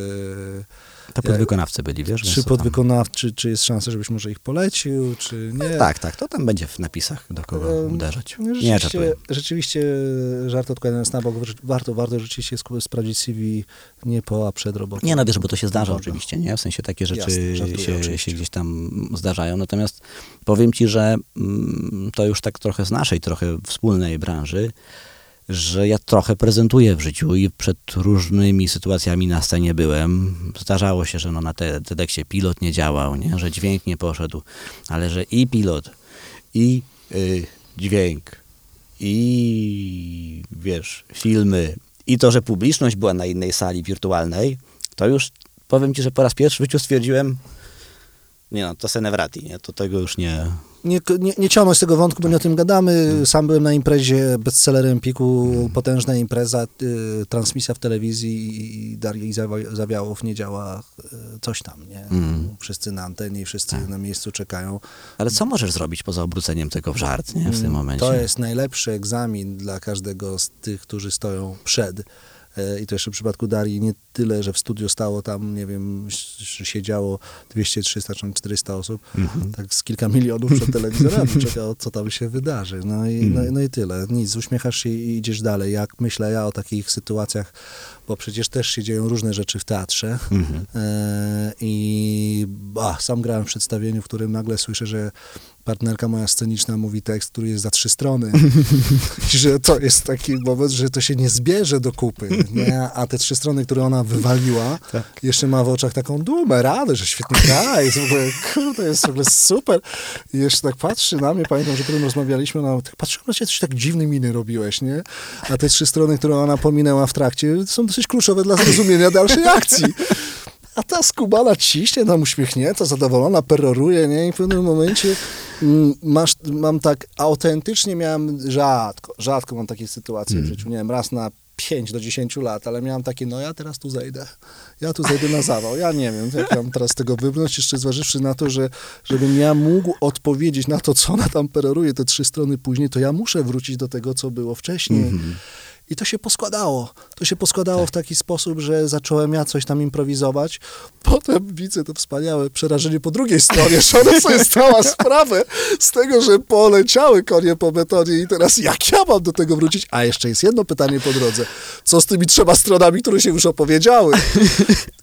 To podwykonawcy byli, wiesz? czy podwykonawczy, czy jest szansa, żebyś może ich polecił, czy nie. Tak, tak, to tam będzie w napisach, do kogo Em, uderzać. No, Nie, Rzeczywiście, żartuję. rzeczywiście żart odkładając na bok, warto, warto rzeczywiście sprawdzić CV nie po, a przed robotą. Nie, no wiesz, bo to się zdarza Dobra. oczywiście, nie? W sensie takie rzeczy Jasne, żartuję, się, oczywiście. się gdzieś tam zdarzają. Natomiast powiem ci, że mm, to już tak trochę z naszej, trochę wspólnej branży, że ja trochę prezentuję w życiu i przed różnymi sytuacjami na scenie byłem. Zdarzało się, że no na te TEDxie pilot nie działał, nie? że dźwięk nie poszedł, ale że i pilot, i y, dźwięk, i wiesz, filmy, i to, że publiczność była na innej sali wirtualnej, to już powiem ci, że po raz pierwszy w życiu stwierdziłem, nie no, to senewrati, nie? To tego już nie... Nie, nie, nie ciągnąć tego wątku, bo nie o tym gadamy. Sam byłem na imprezie bestseller Empiku, potężna impreza, y, transmisja w telewizji i Darii Zawiałow nie działa, y, coś tam, nie? Mm. Wszyscy na antenie, wszyscy na miejscu czekają. Ale co możesz zrobić poza obróceniem tego w żart, nie? W tym momencie. Mm, To jest najlepszy egzamin dla każdego z tych, którzy stoją przed. E, I to jeszcze w przypadku Darii nie tyle, że w studiu stało tam, nie wiem, siedziało 200, 300 czy 400 osób, Mhm. tak z kilka milionów przed telewizorami czekało, co tam się wydarzy. No i, no, Mhm. no i tyle. Nic, uśmiechasz się i idziesz dalej. Jak myślę ja o takich sytuacjach, bo przecież też się dzieją różne rzeczy w teatrze. Mhm. E, I a, sam grałem w przedstawieniu, w którym nagle słyszę, że partnerka moja sceniczna mówi tekst, który jest za trzy strony. I że to jest taki moment, że to się nie zbierze do kupy. Nie? A te trzy strony, które ona wywaliła, jeszcze ma w oczach taką dumę, radę, że świetnie gra, jest w ogóle, kurde, jest w ogóle super. I jeszcze tak patrzy na mnie, pamiętam, że potem rozmawialiśmy, ona tak patrzyła na ciebie, coś tak dziwne miny robiłeś, nie? A te trzy strony, które ona pominęła w trakcie, są dosyć kluczowe dla zrozumienia dalszej akcji. A ta skubana ciśnie, tam uśmiechnięta, zadowolona, peroruje, nie? I w pewnym momencie masz, mam tak, autentycznie miałem rzadko, rzadko mam takie sytuacje w życiu, nie wiem, raz na 5 do 10 lat, ale miałem takie, no ja teraz tu zejdę, ja tu zejdę na zawał, ja nie wiem, jak mam teraz tego wybrnąć, jeszcze zważywszy na to, że żebym ja mógł odpowiedzieć na to, co ona tam peroruje te trzy strony później, to ja muszę wrócić do tego, co było wcześniej. I to się poskładało. To się poskładało w taki sposób, że zacząłem ja coś tam improwizować. Potem widzę to wspaniałe przerażenie po drugiej stronie, że ona sobie stała sprawę z tego, że poleciały konie po betonie i teraz jak ja mam do tego wrócić? A jeszcze jest jedno pytanie po drodze. Co z tymi trzema stronami, które się już opowiedziały?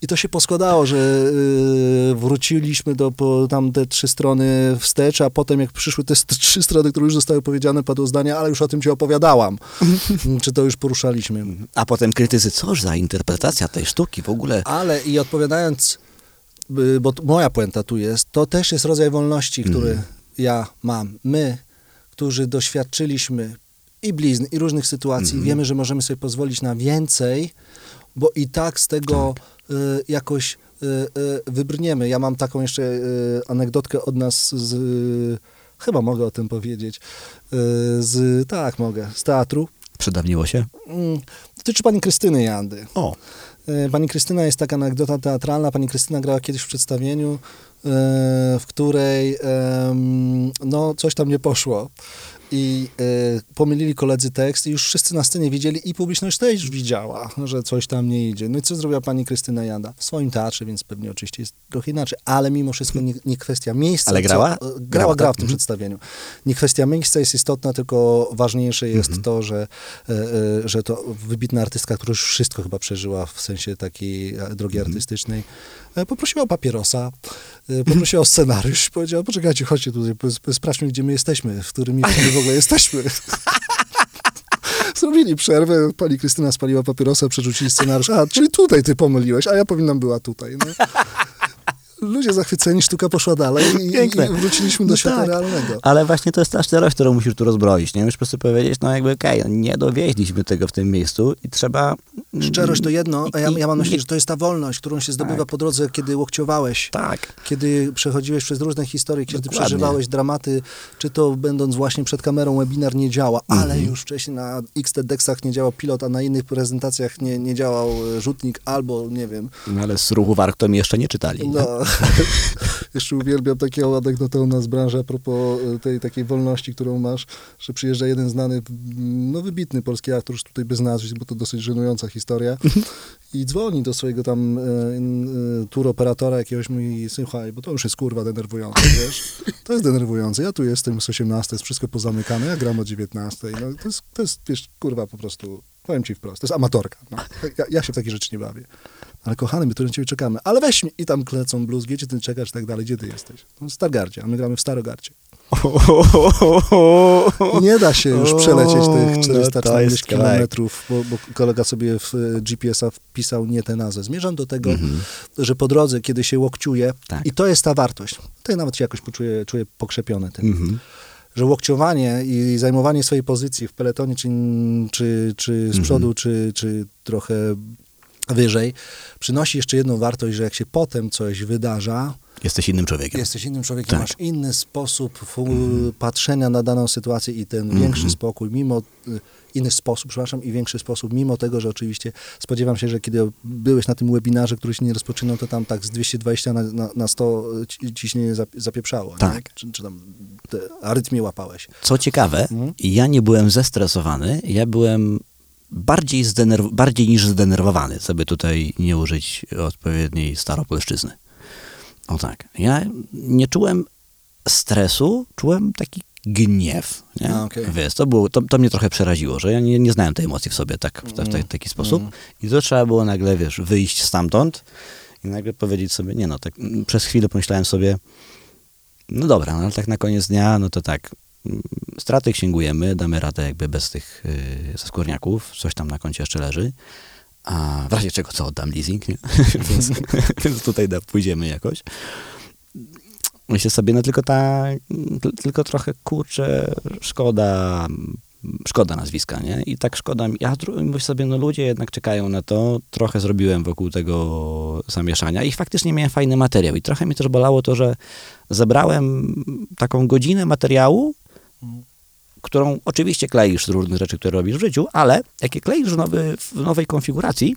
I to się poskładało, że yy, wróciliśmy do po, tam te trzy strony wstecz, a potem jak przyszły te trzy strony, które już zostały powiedziane, padło zdanie, ale już o tym ci opowiadałam. Czy to już poruszaliśmy. A potem krytycy, coż za interpretacja tej sztuki w ogóle. Ale i odpowiadając, y, bo moja puenta tu jest, to też jest rodzaj wolności, który ja mam. My, którzy doświadczyliśmy i blizn, i różnych sytuacji, wiemy, że możemy sobie pozwolić na więcej, bo i tak z tego y, jakoś y, y, wybrniemy. Ja mam taką jeszcze y, anegdotkę od nas z... Y, chyba mogę o tym powiedzieć. Z, tak, mogę. Z teatru. Przedawniło się? Mm, dotyczy pani Krystyny Jandy. O, E, Pani Krystyna jest taka anegdota teatralna. Pani Krystyna grała kiedyś w przedstawieniu, e, w której no, coś tam nie poszło. I e, pomylili koledzy tekst i już wszyscy na scenie widzieli i publiczność też widziała, że coś tam nie idzie. No i co zrobiła pani Krystyna Janda? W swoim teatrze, więc pewnie oczywiście jest trochę inaczej, ale mimo wszystko nie, nie kwestia miejsca. Ale grała? Co, e, grała, Grała, grała tak? w tym Mhm. przedstawieniu. Nie kwestia miejsca jest istotna, tylko ważniejsze jest Mhm. to, że, e, e, że to wybitna artystka, która już wszystko chyba przeżyła w sensie takiej e, drogi Mhm. artystycznej, e, poprosiła o papierosa, e, poprosiła o scenariusz, powiedziała, poczekajcie, chodźcie tutaj, sprawdźmy, gdzie my jesteśmy, w którym miejscu ogóle jesteśmy. Zrobili przerwę, pani Krystyna spaliła papierosa, przerzucili scenariusz, a, czyli tutaj ty pomyliłeś, a ja powinnam była tutaj. No. Ludzie zachwyceni, sztuka poszła dalej i, Piękne. i wróciliśmy do No świata tak. realnego. Ale właśnie to jest ta szczerość, którą musisz tu rozbroić, nie? Musisz po prostu powiedzieć, no jakby okej, no nie dowieźliśmy tego w tym miejscu i trzeba... Szczerość to jedno, a ja, ja mam na myśli, że to jest ta wolność, którą się zdobywa Tak. po drodze, kiedy łokciowałeś. Tak. Kiedy przechodziłeś przez różne historie, kiedy Dokładnie. przeżywałeś dramaty, czy to będąc właśnie przed kamerą webinar nie działa, ale Mhm. już wcześniej na XTDexach nie działał pilot, a na innych prezentacjach nie, nie działał e, rzutnik, albo nie wiem. No ale z ruchu warg to mi jeszcze nie czytali. No, jeszcze uwielbiam taką anegdotę u nas branży a propos e, tej takiej wolności, którą masz, że przyjeżdża jeden znany, m, no wybitny polski aktor, już tutaj bez nazwisk, bo to dosyć żenująca historia, i dzwoni do swojego tam e, tour operatora jakiegoś mówi, słuchaj, bo to już jest kurwa denerwujące, wiesz? To jest denerwujące. Ja tu jestem z 18, jest wszystko pozamykane, ja gram o 19. No, to, jest, to jest, wiesz, kurwa, po prostu, powiem ci wprost, to jest amatorka. No. Ja, ja się w takie rzeczy nie bawię. Ale kochany, my tu na ciebie czekamy. Ale weź mi. I tam klecą blues, gdzie ty czekasz i tak dalej. Gdzie ty jesteś? No, w Stargardzie, a my gramy w Starogardzie. Nie da się już przelecieć tych No, 440 to jest kilometrów, bo, bo kolega sobie w e, GPS-a wpisał nie tę nazwę. Zmierzam do tego, Mhm. że po drodze, kiedy się łokciuje, Tak. i to jest ta wartość, to ja nawet się jakoś poczuję, czuję pokrzepiony tym, Mhm. że łokciowanie i zajmowanie swojej pozycji w peletonie, czy, czy, czy z przodu, czy, czy trochę wyżej, przynosi jeszcze jedną wartość, że jak się potem coś wydarza, Jesteś innym człowiekiem. jesteś innym człowiekiem, Tak. masz inny sposób fu- patrzenia na daną sytuację i ten większy spokój, mimo y, inny sposób, przepraszam, i większy sposób, mimo tego, że oczywiście spodziewam się, że kiedy byłeś na tym webinarze, który się nie rozpoczynał, to tam tak z 220 na, na, na 100 ci- ciśnienie zap- zapieprzało? Tak. Czy, czy tam te arytmię łapałeś. Co ciekawe, Mhm. ja nie byłem zestresowany, ja byłem bardziej, zdenerw- bardziej niż zdenerwowany, żeby tutaj nie użyć odpowiedniej staropolszczyzny. O tak. Ja nie czułem stresu, czułem taki gniew. Nie? A, okej. Wiesz, to, było, to, to mnie trochę przeraziło, że ja nie, nie znałem tej emocji w sobie tak, w, ta- w ta- taki sposób. I to trzeba było nagle, wiesz, wyjść stamtąd i nagle powiedzieć sobie, nie no, tak mm, przez chwilę pomyślałem sobie, no dobra, no ale tak na koniec dnia, no to tak, mm, straty księgujemy, damy radę jakby bez tych yy, zaskórniaków, coś tam na koncie jeszcze leży, a w razie czego co oddam leasing, więc, więc tutaj da, pójdziemy jakoś. Myślę sobie, no tylko ta, tylko trochę kurczę, szkoda, szkoda nazwiska, nie? I tak szkoda, ja myślę sobie, no ludzie jednak czekają na to, trochę zrobiłem wokół tego zamieszania i faktycznie miałem fajny materiał. I trochę mi też bolało to, że zebrałem taką godzinę materiału, którą oczywiście kleisz z różnych rzeczy, które robisz w życiu, ale jak je kleisz w, nowy, w nowej konfiguracji,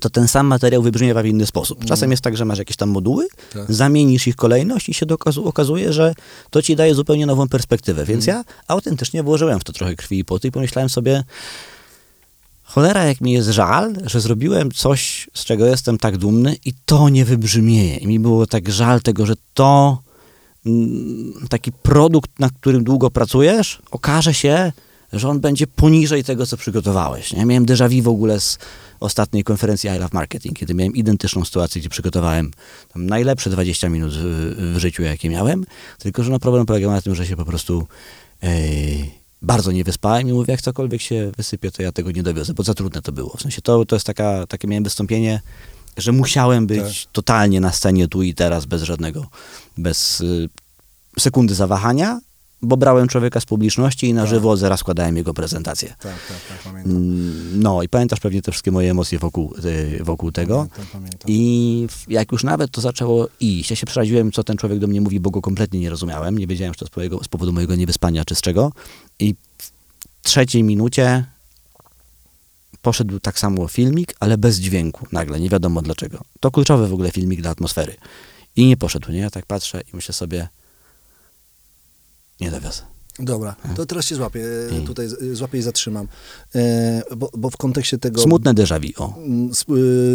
to ten sam materiał wybrzmiewa w inny sposób. Czasem jest tak, że masz jakieś tam moduły, Tak. zamienisz ich kolejność i się okazuje, że to ci daje zupełnie nową perspektywę. Więc ja autentycznie włożyłem w to trochę krwi i poty i pomyślałem sobie, cholera, jak mi jest żal, że zrobiłem coś, z czego jestem tak dumny i to nie wybrzmieje. I mi było tak żal tego, że to taki produkt, nad którym długo pracujesz, okaże się, że on będzie poniżej tego, co przygotowałeś. Nie? Miałem déjà vu w ogóle z ostatniej konferencji I Love Marketing, kiedy miałem identyczną sytuację, gdzie przygotowałem najlepsze 20 minut w, w życiu, jakie miałem, tylko że no problem polegał na tym, że się po prostu e, bardzo nie wyspałem i mówię, jak cokolwiek się wysypie, to ja tego nie dowiozę, bo za trudne to było. W sensie to, to jest taka, takie miałem wystąpienie, że musiałem być totalnie na scenie tu i teraz, bez żadnego, bez y, sekundy zawahania, bo brałem człowieka z publiczności i na Tak. żywo zaraz składałem jego prezentację. Tak, tak, tak, pamiętam. Mm, No i pamiętasz pewnie te wszystkie moje emocje wokół, y, wokół tego. Pamiętam, pamiętam. I jak już nawet to zaczęło iść, ja się przeraziłem, co ten człowiek do mnie mówi, bo go kompletnie nie rozumiałem. Nie wiedziałem, czy to z, mojego, z powodu mojego niewyspania, czy z czego. I w trzeciej minucie poszedł tak samo filmik, ale bez dźwięku nagle, nie wiadomo dlaczego. To kluczowy w ogóle filmik dla atmosfery. I nie poszedł, nie? Ja tak patrzę i myślę sobie, nie dowiozę. Dobra, to teraz się złapię, e, Mm. tutaj złapię i zatrzymam. E, bo, bo w kontekście tego... Smutne déjà vu, o. Mm,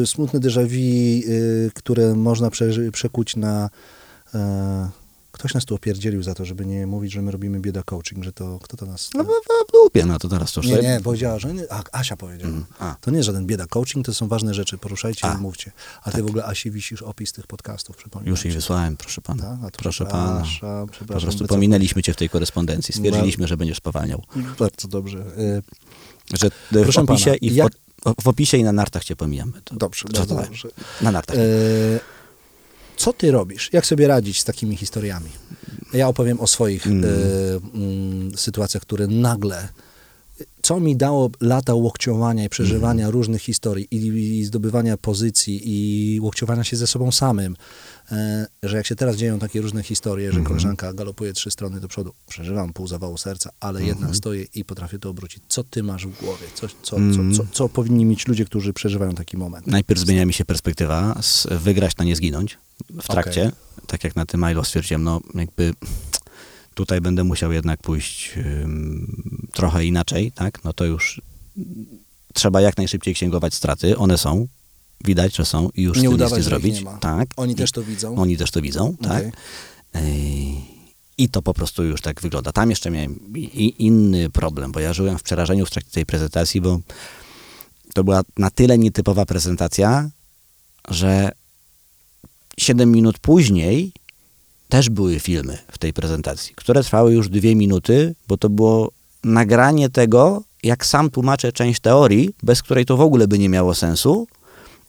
y, smutne déjà vu, y, które można prze, przekuć na... E, ktoś nas tu opierdzielił za to, żeby nie mówić, że my robimy bieda coaching, że to... Kto to nas... No, no, no, lubię, no to teraz to już nie, nie, powiedziała, że... Nie, a, Asia powiedziała. Mm, a. To nie jest żaden bieda coaching, to są ważne rzeczy, poruszajcie A, i mówcie. A ty w ogóle, Asi, wisisz opis tych podcastów, przypominam Już jej wysłałem, proszę pana. Tak? To proszę pana. przepraszam, Po prostu pominęliśmy cię w tej korespondencji. Stwierdziliśmy, że będziesz spowalniał. Bardzo dobrze. E, Że w Proszę opisie, pana, i w, jak- w opisie i na nartach cię pomijamy. To Dobrze, bardzo dobrze. Na nartach. E, co ty robisz? Jak sobie radzić z takimi historiami? Ja opowiem o swoich Mm. e, mm, sytuacjach, które nagle co mi dało lata łokciowania i przeżywania różnych historii i, i zdobywania pozycji i łokciowania się ze sobą samym, e, że jak się teraz dzieją takie różne historie, że koleżanka galopuje trzy strony do przodu, przeżywam pół zawału serca, ale jednak stoję i potrafię to obrócić. Co ty masz w głowie? Co, co, co, co, co powinni mieć ludzie, którzy przeżywają taki moment? Najpierw zmienia mi się perspektywa z wygrać na nie zginąć w trakcie. Tak jak na tym Milo stwierdziłem, no jakby tutaj będę musiał jednak pójść trochę inaczej, tak? No to już trzeba jak najszybciej księgować straty. One są, widać, że są i już Nie udawać, nic nie zrobić. nie. Tak. Oni też to widzą. Oni też to widzą, tak. Okej. Ej, I to po prostu już tak wygląda. Tam jeszcze miałem inny problem, bo ja żyłem w przerażeniu w trakcie tej prezentacji, bo to była na tyle nietypowa prezentacja, że 7 minut później też były filmy w tej prezentacji, które trwały już dwie minuty, bo to było nagranie tego, jak sam tłumaczę część teorii, bez której to w ogóle by nie miało sensu,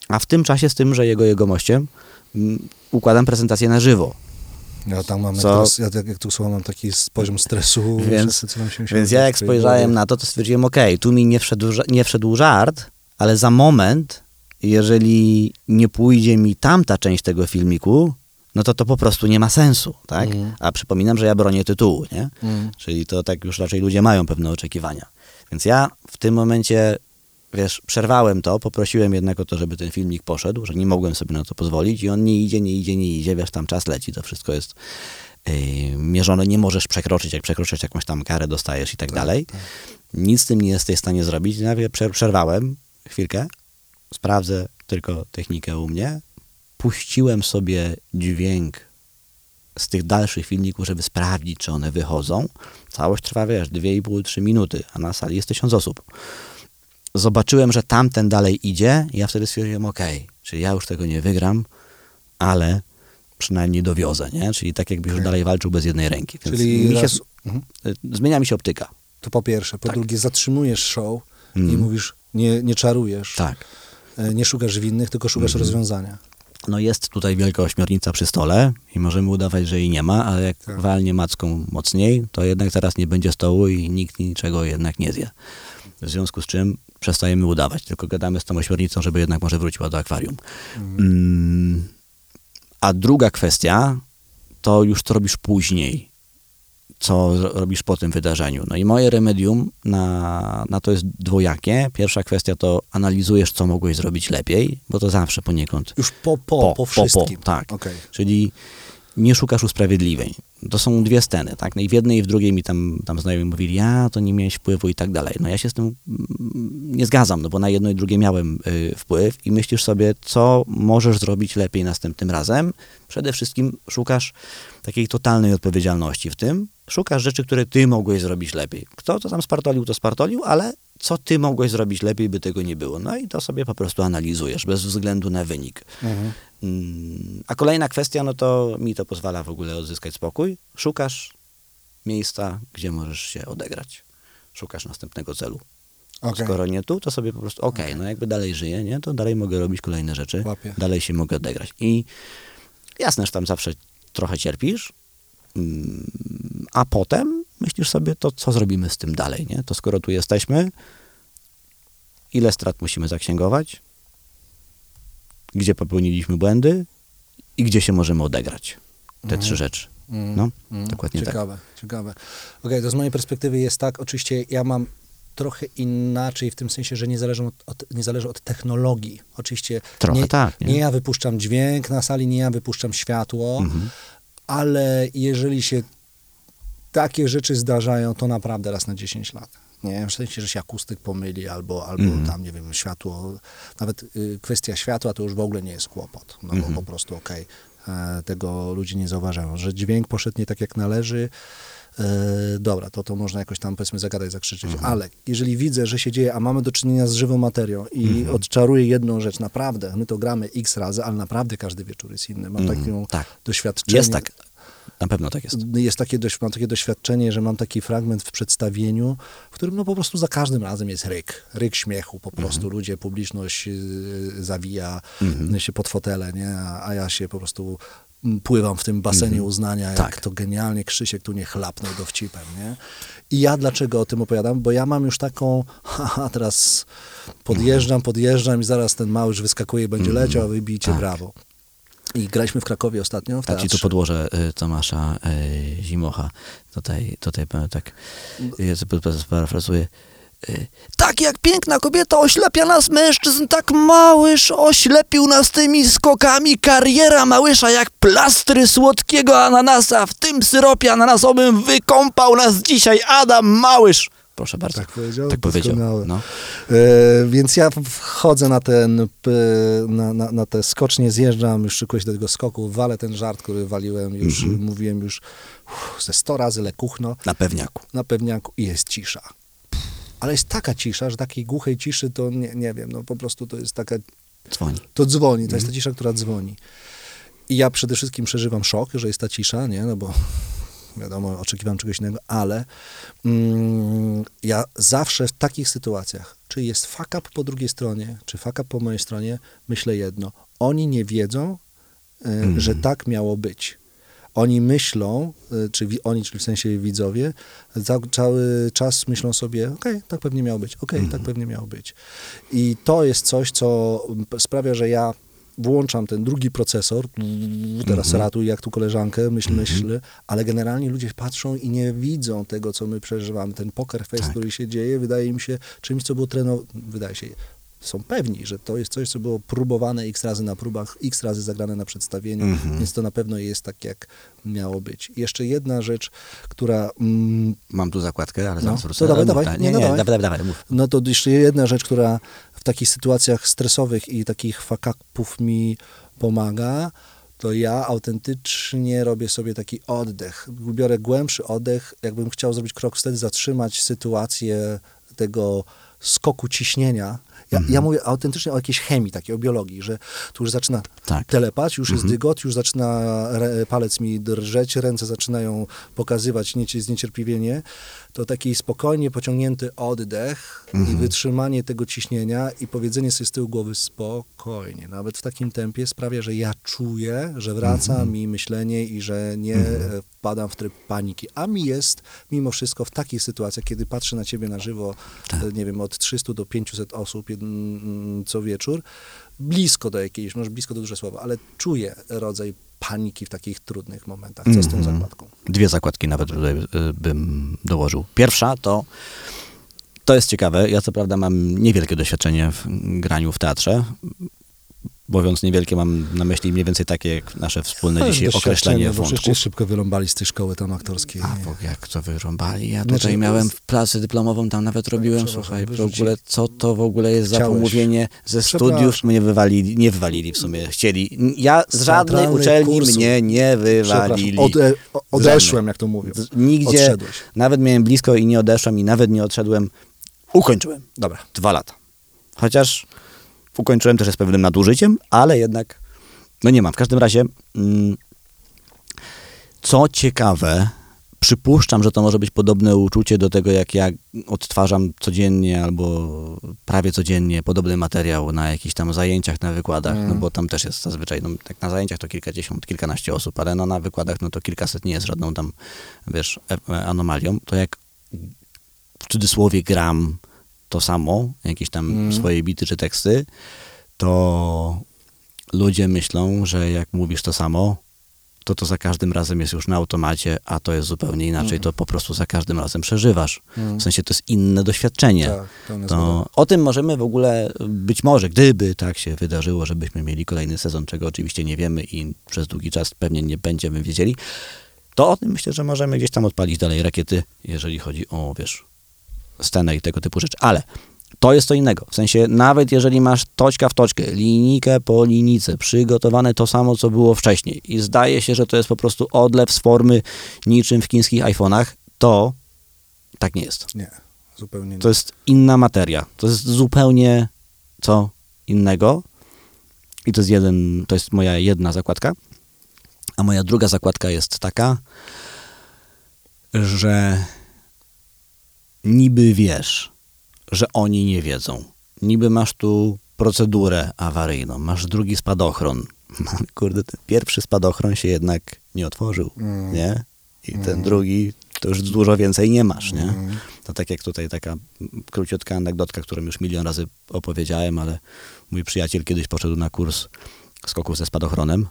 a w tym czasie z tym, że jego jegomościem mm, układam prezentację na żywo. Ja tam mam, Co? teraz, ja tak jak tu słucham, mam taki poziom stresu. Więc, się więc ja jak spojrzałem głowie. na to, to stwierdziłem, okej, tu mi nie wszedł, nie wszedł żart, ale za moment, jeżeli nie pójdzie mi tamta część tego filmiku, no to to po prostu nie ma sensu, tak? Mhm. A przypominam, że ja bronię tytułu, nie? Mm. Czyli to tak już raczej ludzie mają pewne oczekiwania. Więc ja w tym momencie, wiesz, przerwałem to, poprosiłem jednak o to, żeby ten filmik poszedł, że nie mogłem sobie na to pozwolić i on nie idzie, nie idzie, nie idzie, wiesz, tam czas leci, to wszystko jest yy, mierzone, nie możesz przekroczyć, jak przekroczysz jakąś tam karę dostajesz i tak, dalej. Nic z tym nie jesteś w stanie zrobić. Przer- przerwałem chwilkę, sprawdzę tylko technikę u mnie, puściłem sobie dźwięk z tych dalszych filmików, żeby sprawdzić, czy one wychodzą. Całość trwa, wiesz, 2,5-3 minuty, a na sali jest tysiąc osób. Zobaczyłem, że tamten dalej idzie i ja wtedy stwierdziłem, okej, czyli ja już tego nie wygram, ale przynajmniej dowiozę, nie? Czyli tak jakbyś już Okej. dalej walczył bez jednej ręki. Więc Czyli mi się, raz, mhm. y, zmienia mi się optyka. to po pierwsze. Po Tak. drugie, zatrzymujesz show i Mhm. mówisz, nie, nie czarujesz, Tak. e, nie szukasz winnych, tylko szukasz Mhm. rozwiązania. No jest tutaj wielka ośmiornica przy stole i możemy udawać, że jej nie ma, ale jak Tak. walnie macką mocniej, to jednak teraz nie będzie stołu i nikt niczego jednak nie zje. W związku z czym przestajemy udawać, tylko gadamy z tą ośmiornicą, żeby jednak może wróciła do akwarium. Mm, a druga kwestia, to już co robisz później, co ro- robisz po tym wydarzeniu. No i moje remedium na, na to jest dwojakie. Pierwsza kwestia to analizujesz, co mogłeś zrobić lepiej, bo to zawsze poniekąd Już po, po, po, wszystkim. tak. Okej. Czyli nie szukasz usprawiedliwień. To są dwie sceny, tak? No i w jednej i w drugiej mi tam, tam znajomi mówili, ja to nie miałeś wpływu i tak dalej. No ja się z tym mm, nie zgadzam, no bo na jedno i drugie miałem y, wpływ i myślisz sobie, co możesz zrobić lepiej następnym razem. Przede wszystkim szukasz takiej totalnej odpowiedzialności w tym. Szukasz rzeczy, które ty mogłeś zrobić lepiej. Kto to tam spartolił, to spartolił, ale co ty mogłeś zrobić lepiej, by tego nie było. No i to sobie po prostu analizujesz, bez względu na wynik. Mhm. Mm, A kolejna kwestia, no to mi to pozwala w ogóle odzyskać spokój. Szukasz miejsca, gdzie możesz się odegrać. Szukasz następnego celu. Okej. Skoro nie tu, to sobie po prostu, okej, no jakby dalej żyję, nie, to dalej mogę robić kolejne rzeczy, dalej się mogę odegrać. I jasne, że tam zawsze trochę cierpisz, a potem myślisz sobie, to co zrobimy z tym dalej, nie? To skoro tu jesteśmy, ile strat musimy zaksięgować, gdzie popełniliśmy błędy i gdzie się możemy odegrać. Te Mhm. trzy rzeczy. Mm, No, mm. dokładnie tak. ciekawe, Ciekawe, Okej, to z mojej perspektywy jest tak, oczywiście ja mam trochę inaczej w tym sensie, że nie zależy od, od, nie zależy od technologii. Oczywiście Trochę nie, tak, nie? nie ja wypuszczam dźwięk na sali, nie ja wypuszczam światło, Mhm. Ale jeżeli się takie rzeczy zdarzają, to naprawdę raz na 10 lat. Nie, w sensie, że się akustyk pomyli, albo, albo Mhm. tam, nie wiem, światło, nawet y, kwestia światła to już w ogóle nie jest kłopot, no Mhm. bo po prostu okej, e, tego ludzie nie zauważają, że dźwięk poszedł nie tak jak należy, dobra, to to można jakoś tam powiedzmy zagadać, zakrzyczeć, Mhm. ale jeżeli widzę, że się dzieje, a mamy do czynienia z żywą materią i Mhm. odczaruję jedną rzecz, naprawdę, my to gramy x razy, ale naprawdę każdy wieczór jest inny, mam Mhm, taką tak. doświadczenie. Jest tak. Na pewno tak jest. Jest takie, mam takie doświadczenie, że mam taki fragment w przedstawieniu, w którym no po prostu za każdym razem jest ryk, ryk śmiechu, po prostu Mhm. ludzie, publiczność y, zawija się pod fotele, nie? A, ja się po prostu pływam w tym basenie Mhm. uznania, jak Tak. to genialnie Krzysiek tu nie chlapnął dowcipem, nie? I ja dlaczego o tym opowiadam? Bo ja mam już taką, haha, teraz podjeżdżam, podjeżdżam i zaraz ten mały już wyskakuje, będzie leciał, a wy bijcie Tak. brawo. I graliśmy w Krakowie ostatnio w A ci tu teatrze. podłożę y, Tomasza y, Zimocha. Tutaj, tutaj powiem tak, ja parafrazuję. Tak jak piękna kobieta oślepia nas mężczyzn, tak małyż oślepił nas tymi skokami. Kariera małysza jak plastry słodkiego ananasa. W tym syropie ananasowym wykąpał nas dzisiaj Adam Małysz. Proszę bardzo. Tak powiedział? Tak powiedział. No. E, więc ja wchodzę na ten, na, na, na te skocznie, zjeżdżam, już szykuję się do tego skoku, walę ten żart, który waliłem już, Mhm. mówiłem już uff, ze 100 razy lekuchno Na pewniaku. na pewniaku i jest cisza. Ale jest taka cisza, że takiej głuchej ciszy to nie, nie wiem, no po prostu to jest taka, Dzwoni. to dzwoni, to Mhm. jest ta cisza, która dzwoni. I ja przede wszystkim przeżywam szok, że jest ta cisza, nie, no bo wiadomo, oczekiwałem czegoś innego, ale mm, ja zawsze w takich sytuacjach, czy jest fuck up po drugiej stronie, czy fuck up po mojej stronie, myślę jedno, oni nie wiedzą, Mhm. że tak miało być. Oni myślą, e, czy oni, czyli w sensie widzowie, cały czas myślą sobie, okej, tak pewnie miało być, okej, Mhm. tak pewnie miało być. I to jest coś, co sprawia, że ja włączam ten drugi procesor, teraz Mhm. ratuj jak tu koleżankę, myśl, myśl, ale generalnie ludzie patrzą i nie widzą tego, co my przeżywamy. Ten poker face, Tak. który się dzieje, wydaje mi się czymś, co było trenowane, wydaje się, są pewni, że to jest coś, co było próbowane x razy na próbach, x razy zagrane na przedstawieniu, Mhm. więc to na pewno jest tak, jak miało być. Jeszcze jedna rzecz, która... Mm, Mam tu zakładkę, ale No, zaraz to wrócę. dawaj, dawaj. Nie, Nie, no nie, dawaj, dawaj, dawaj, mów. no to jeszcze jedna rzecz, która w takich sytuacjach stresowych i takich fakapów mi pomaga, to ja autentycznie robię sobie taki oddech. Biorę głębszy oddech, jakbym chciał zrobić krok wstecz, zatrzymać sytuację tego skoku ciśnienia. Ja, Mhm. ja mówię autentycznie o jakiejś chemii, takiej, o biologii, że tu już zaczyna Tak. telepać, już jest Mhm. dygot, już zaczyna re, palec mi drżeć, ręce zaczynają pokazywać niecie, zniecierpliwienie, to taki spokojnie pociągnięty oddech i Mhm. wytrzymanie tego ciśnienia i powiedzenie sobie z tyłu głowy spokojnie, nawet w takim tempie sprawia, że ja czuję, że wraca Mhm. mi myślenie i że nie e, wpadam w tryb paniki. A mi jest mimo wszystko w takich sytuacjach, kiedy patrzę na ciebie na żywo, Tak. e, nie wiem, od 300 do 500 osób jedn- co wieczór, blisko do jakiejś, może blisko to duże słowo, ale czuję rodzaj paniki w takich trudnych momentach. Co z tą Mhm. zakładką? Dwie zakładki nawet tutaj y, bym dołożył. Pierwsza to, to jest ciekawe, ja co prawda mam niewielkie doświadczenie w graniu w teatrze, mówiąc niewielkie mam na myśli mniej więcej takie jak nasze wspólne Ale dzisiaj określenie bo wątków. cię szybko wyrąbali z tej szkoły tam aktorskiej. A bo jak to wyrąbali? Ja Znaczy, tutaj miałem z- w pracy dyplomową, tam nawet robiłem, słuchaj, w ogóle co to w ogóle jest za Chciałeś. pomówienie ze studiów, mnie wywalili, nie wywalili w sumie, chcieli. Ja z żadnej uczelni kursów. mnie nie wywalili. ode, o- odeszłem, jak to mówią. Nigdzie, Odszedłeś. nawet miałem blisko i nie odeszłem i nawet nie odszedłem. Ukończyłem. Dobra. Dwa lata. Chociaż ukończyłem też z pewnym nadużyciem, ale jednak, no nie mam. W każdym razie, mm, co ciekawe, przypuszczam, że to może być podobne uczucie do tego, jak ja odtwarzam codziennie albo prawie codziennie podobny materiał na jakichś tam zajęciach, na wykładach, Mm. no bo tam też jest zazwyczaj, no, tak na zajęciach to kilkadziesiąt, kilkanaście osób, ale no na wykładach no to kilkaset nie jest żadną tam, wiesz, e- e- anomalią. To jak w cudzysłowie gram to samo, jakieś tam Mm. swoje bity czy teksty, to ludzie myślą, że jak mówisz to samo, to to za każdym razem jest już na automacie, a to jest zupełnie inaczej. Mm. To po prostu za każdym razem przeżywasz. Mm. W sensie to jest inne doświadczenie. Tak. To o tym możemy w ogóle, być może, gdyby tak się wydarzyło, żebyśmy mieli kolejny sezon, czego oczywiście nie wiemy i przez długi czas pewnie nie będziemy wiedzieli, to o tym myślę, że możemy gdzieś tam odpalić dalej rakiety, jeżeli chodzi o, wiesz, scenę i tego typu rzeczy. Ale to jest co innego. W sensie, nawet jeżeli masz toczka w toczkę, linijkę po linijce, przygotowane to samo, co było wcześniej i zdaje się, że to jest po prostu odlew z formy niczym w chińskich iPhone'ach, to tak nie jest. Nie, zupełnie nie. To jest inna materia. To jest zupełnie co innego. I to jest jeden, to jest moja jedna zakładka. A moja druga zakładka jest taka, że niby wiesz, że oni nie wiedzą. Niby masz tu procedurę awaryjną, masz drugi spadochron. Kurde, ten pierwszy spadochron się jednak nie otworzył, Mm. nie? I ten drugi, to już dużo więcej nie masz, nie? Mm. To tak jak tutaj taka króciutka anegdotka, którą już milion razy opowiedziałem, ale mój przyjaciel kiedyś poszedł na kurs skoków ze spadochronem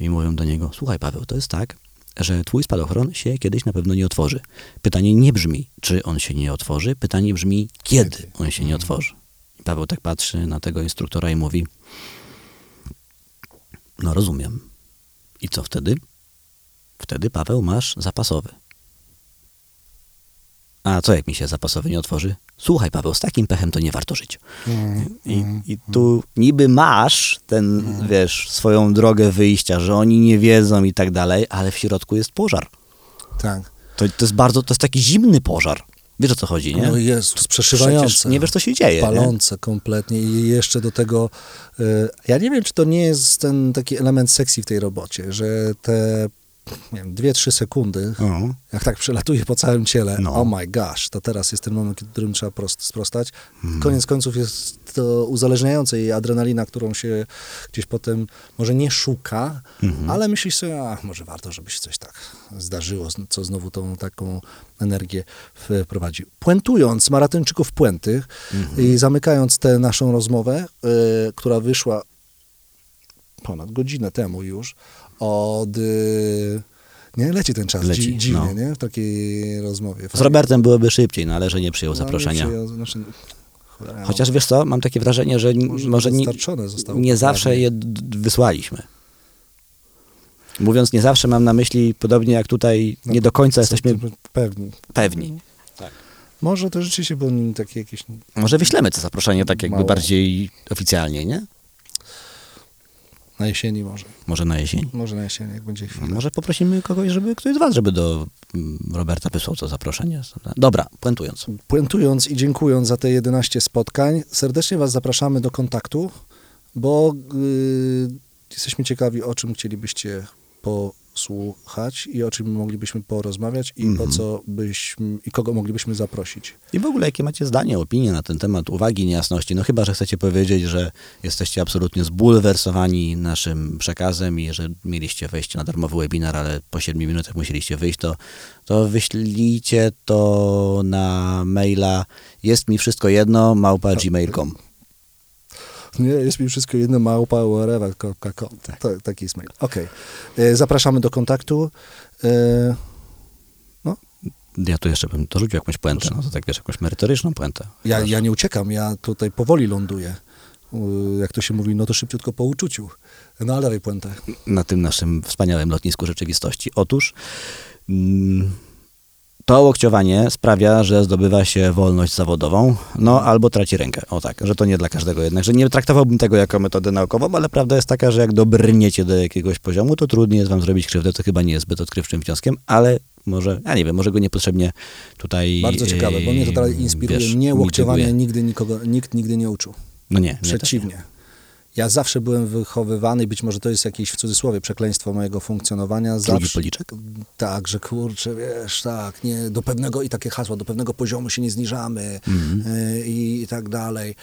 i mówią do niego, słuchaj Paweł, to jest tak, że twój spadochron się kiedyś na pewno nie otworzy. Pytanie nie brzmi, czy on się nie otworzy, pytanie brzmi, kiedy on się nie otworzy. I Paweł tak patrzy na tego instruktora i mówi, no rozumiem. I co wtedy? Wtedy, Paweł, masz zapasowy. A co jak mi się zapasowy nie otworzy? Słuchaj, Paweł, z takim pechem to nie warto żyć. I, I tu niby masz ten, wiesz, swoją drogę wyjścia, że oni nie wiedzą i tak dalej, ale w środku jest pożar. Tak. To, to jest bardzo, to jest taki zimny pożar. Wiesz o co chodzi, nie? No jest przeszywające. Przecież nie wiesz, co się dzieje. Nie? palące kompletnie i jeszcze do tego, y, ja nie wiem, czy to nie jest ten taki element seksji w tej robocie, że te, nie wiem, dwie, trzy sekundy, O. jak tak przelatuje po całym ciele, No. oh my gosh, to teraz jest ten moment, w którym trzeba prost, sprostać. Mhm. Koniec końców jest to uzależniające i adrenalina, którą się gdzieś potem może nie szuka, Mhm. ale myślisz sobie, a może warto, żeby się coś tak zdarzyło, co znowu tą taką energię wprowadzi. Puentując maratończyków puenty Mhm. i zamykając tę naszą rozmowę, y, która wyszła ponad godzinę temu już, od... Y, nie, leci ten czas, Leci, dzi, dziwnie, no. nie? W takiej rozmowie. Z Robertem byłoby szybciej, no ale że nie przyjął No, nie zaproszenia. przyjął, znaczy, cholera, no, Chociaż wiesz co, mam takie wrażenie, że może, może nie, nie zawsze je wysłaliśmy. Mówiąc nie zawsze mam na myśli, podobnie jak tutaj, No, nie do końca jesteśmy Pewni. pewni. Może to rzeczywiście było nim takie jakieś... Może wyślemy to zaproszenie tak jakby Mało. bardziej oficjalnie, nie? Na jesieni może. Może na jesień. Może na jesieni, jak będzie chwila. Może poprosimy kogoś, żeby ktoś z was, żeby do mm, Roberta wysłał to zaproszenie. Dobra, puentując. Puentując i dziękując za te 11 spotkań, serdecznie Was zapraszamy do kontaktu, bo y, jesteśmy ciekawi, o czym chcielibyście posłuchać i o czym moglibyśmy porozmawiać i po Mhm. co byśmy, i kogo moglibyśmy zaprosić. I w ogóle jakie macie zdanie, opinie na ten temat, uwagi, niejasności? No chyba, że chcecie powiedzieć, że jesteście absolutnie zbulwersowani naszym przekazem i że mieliście wejść na darmowy webinar, ale po 7 minutach musieliście wyjść, to, to wyślijcie to na maila jest mi wszystko jedno, małpa gmail.com. Nie, jest mi wszystko jedno, małpa, whatever.com. To, taki jest mail. Okej. Y, Zapraszamy do kontaktu. Y, Ja tu jeszcze bym dorzucił jakąś puentę, no to tak wiesz, jakąś merytoryczną puentę. Ja, ja nie uciekam, ja tutaj powoli ląduję. Jak to się mówi, no to szybciutko po uczuciu. No ale dawaj puentę. na tym naszym wspaniałym lotnisku rzeczywistości. Otóż mm, to łokciowanie sprawia, że zdobywa się wolność zawodową, no albo traci rękę. O tak, że to nie dla każdego jednak, że nie traktowałbym tego jako metodę naukową, ale prawda jest taka, że jak dobrniecie do jakiegoś poziomu, to trudniej jest wam zrobić krzywdę, to chyba nie jest zbyt odkrywczym wnioskiem, ale może, ja nie wiem, może go niepotrzebnie tutaj Bardzo ciekawe, bo mnie to dalej inspiruje. wiesz, mnie łokciowania nigdy nikogo, nikt nigdy nie uczył. No nie, nie też nie. Przeciwnie. Ja zawsze byłem wychowywany, być może to jest jakieś w cudzysłowie przekleństwo mojego funkcjonowania. Drugi Zawsze, policzek? tak, że kurczę, wiesz, tak, nie, do pewnego i takie hasła, do pewnego poziomu się nie zniżamy Mhm. y, i, tak dalej.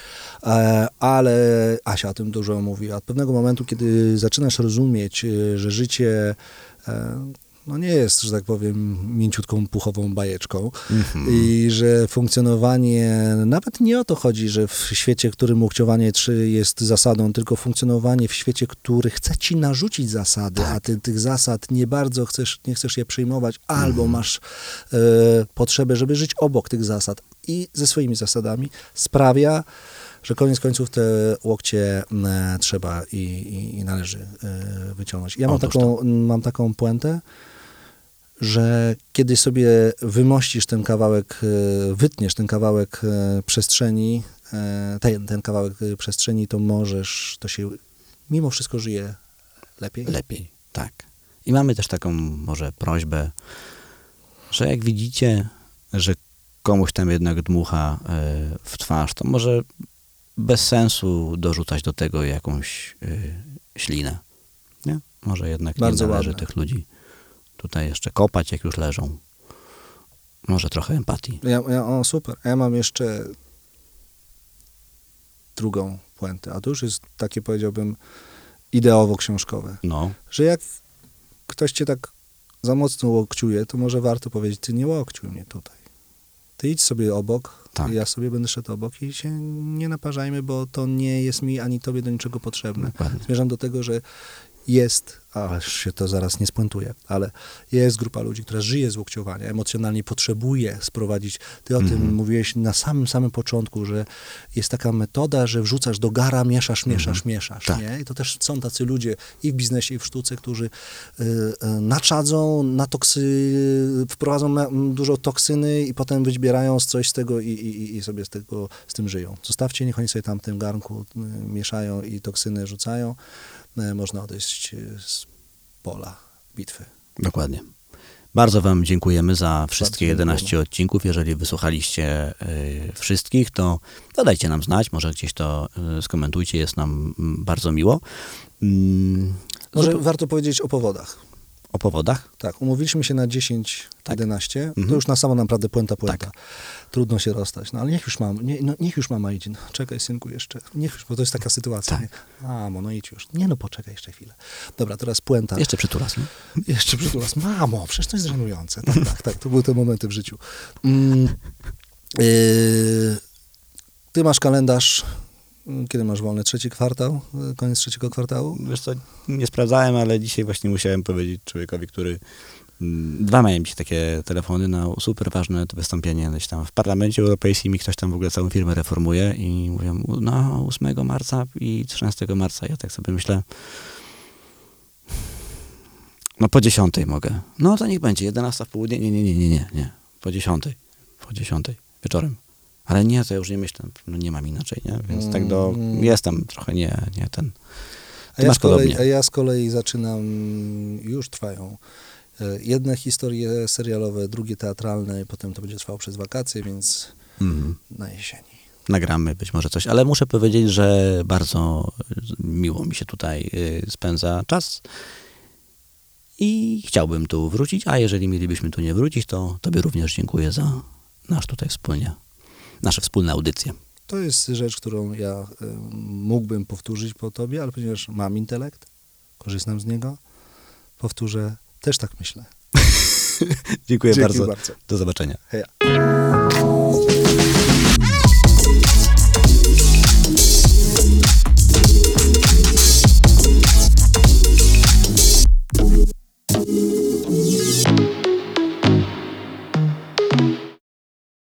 E, ale Asia o tym dużo mówi. Od pewnego momentu, kiedy zaczynasz rozumieć, y, że życie e, no nie jest, że tak powiem, mięciutką puchową bajeczką. I że funkcjonowanie, nawet nie o to chodzi, że w świecie, w którym łokciowanie 3 jest zasadą, tylko funkcjonowanie w świecie, który chce ci narzucić zasady, a ty tych zasad nie bardzo chcesz, nie chcesz je przyjmować, albo masz e, potrzebę, żeby żyć obok tych zasad. I ze swoimi zasadami, sprawia, że koniec końców te łokcie trzeba i, i, i należy e, wyciągnąć. Ja mam Otóż taką, mam taką puentę, że kiedy sobie wymościsz ten kawałek, e, wytniesz ten kawałek e, przestrzeni, e, ten, ten kawałek przestrzeni, to możesz, to się mimo wszystko żyje lepiej. lepiej, tak. I mamy też taką może prośbę, że jak widzicie, że komuś tam jednak dmucha w twarz, to może bez sensu dorzucać do tego jakąś ślinę. Nie? Może jednak Bardzo nie należy ładne. tych ludzi tutaj jeszcze kopać, jak już leżą. Może trochę empatii. Ja, ja, o, super. Ja mam jeszcze drugą puentę, a to już jest takie, powiedziałbym, ideowo-książkowe, No, że jak ktoś cię tak za mocno łokciuje, to może warto powiedzieć, ty nie łokciuj mnie tutaj. Ty idź sobie obok, Tak. ja sobie będę szedł obok i się nie naparzajmy, bo to nie jest mi ani tobie do niczego potrzebne. dokładnie. Zmierzam do tego, że jest, ależ się to zaraz nie spuentuje, ale jest grupa ludzi, która żyje z łokciowania, emocjonalnie potrzebuje sprowadzić. Ty o tym mówiłeś na samym, samym początku, że jest taka metoda, że wrzucasz do gara, mieszasz, mieszasz, mieszasz. Tak. Nie? I to też są tacy ludzie i w biznesie, i w sztuce, którzy y, y, naczadzą, na toksy, wprowadzą na, m, dużo toksyny i potem wybierają coś z tego i, i, i sobie z tego, z tym żyją. Zostawcie, niech oni sobie tam w tym garnku y, mieszają i toksyny rzucają. Można odejść y, z pola bitwy. Dokładnie. Bardzo Wam dziękujemy za wszystkie dziękujemy. 11 odcinków. Jeżeli wysłuchaliście y, wszystkich, to, dajcie nam znać, może gdzieś to y, skomentujcie, jest nam bardzo miło. Mm, Może warto powiedzieć o powodach. O powodach? Tak, umówiliśmy się na 10, Tak. 11. Mhm. To już na samo naprawdę puenta puenta. Tak. Trudno się rozstać. No ale niech już mam, nie, no, niech już mama idzie. No, czekaj synku jeszcze. Niech już, bo to jest taka sytuacja. Tak. Nie? Mamo, no idź już. Nie no, poczekaj jeszcze chwilę. Dobra, teraz puenta. Jeszcze przytulas. nie? Jeszcze przytulas. Mamo, przecież to jest żenujące. Tak, tak, tak. To były te momenty w życiu. Mm, yy, ty masz kalendarz. Kiedy masz wolny? Trzeci kwartał? Yy, Koniec trzeciego kwartału? Wiesz co, nie sprawdzałem, ale dzisiaj właśnie musiałem powiedzieć człowiekowi, który... mm, Dwa miałem dzisiaj takie telefony na super ważne wystąpienie gdzieś tam w Parlamencie Europejskim i ktoś tam w ogóle całą firmę reformuje i mówią, no 8 marca i 13 marca. Ja tak sobie myślę, no po 10 mogę. No to niech będzie, 11 w południe. Nie, nie, nie, nie, nie, nie. Po 10. Po 10 wieczorem. Ale nie, to ja już nie myślę, no nie mam inaczej, nie? Więc tak do, Mm. jestem trochę nie, nie ten. A ja, kolei, a ja z kolei zaczynam, już trwają e, jedne historie serialowe, drugie teatralne, potem to będzie trwało przez wakacje, więc Mhm. na jesieni. nagramy być może coś, ale muszę powiedzieć, że bardzo miło mi się tutaj y, spędza czas i chciałbym tu wrócić, a jeżeli mielibyśmy tu nie wrócić, to Tobie również dziękuję za nasz tutaj wspólnie, nasze wspólne audycje. To jest rzecz, którą ja mógłbym powtórzyć po tobie, ale ponieważ mam intelekt, korzystam z niego, powtórzę, też tak myślę. Dziękuję Dzięki bardzo. bardzo. Do zobaczenia. Heja.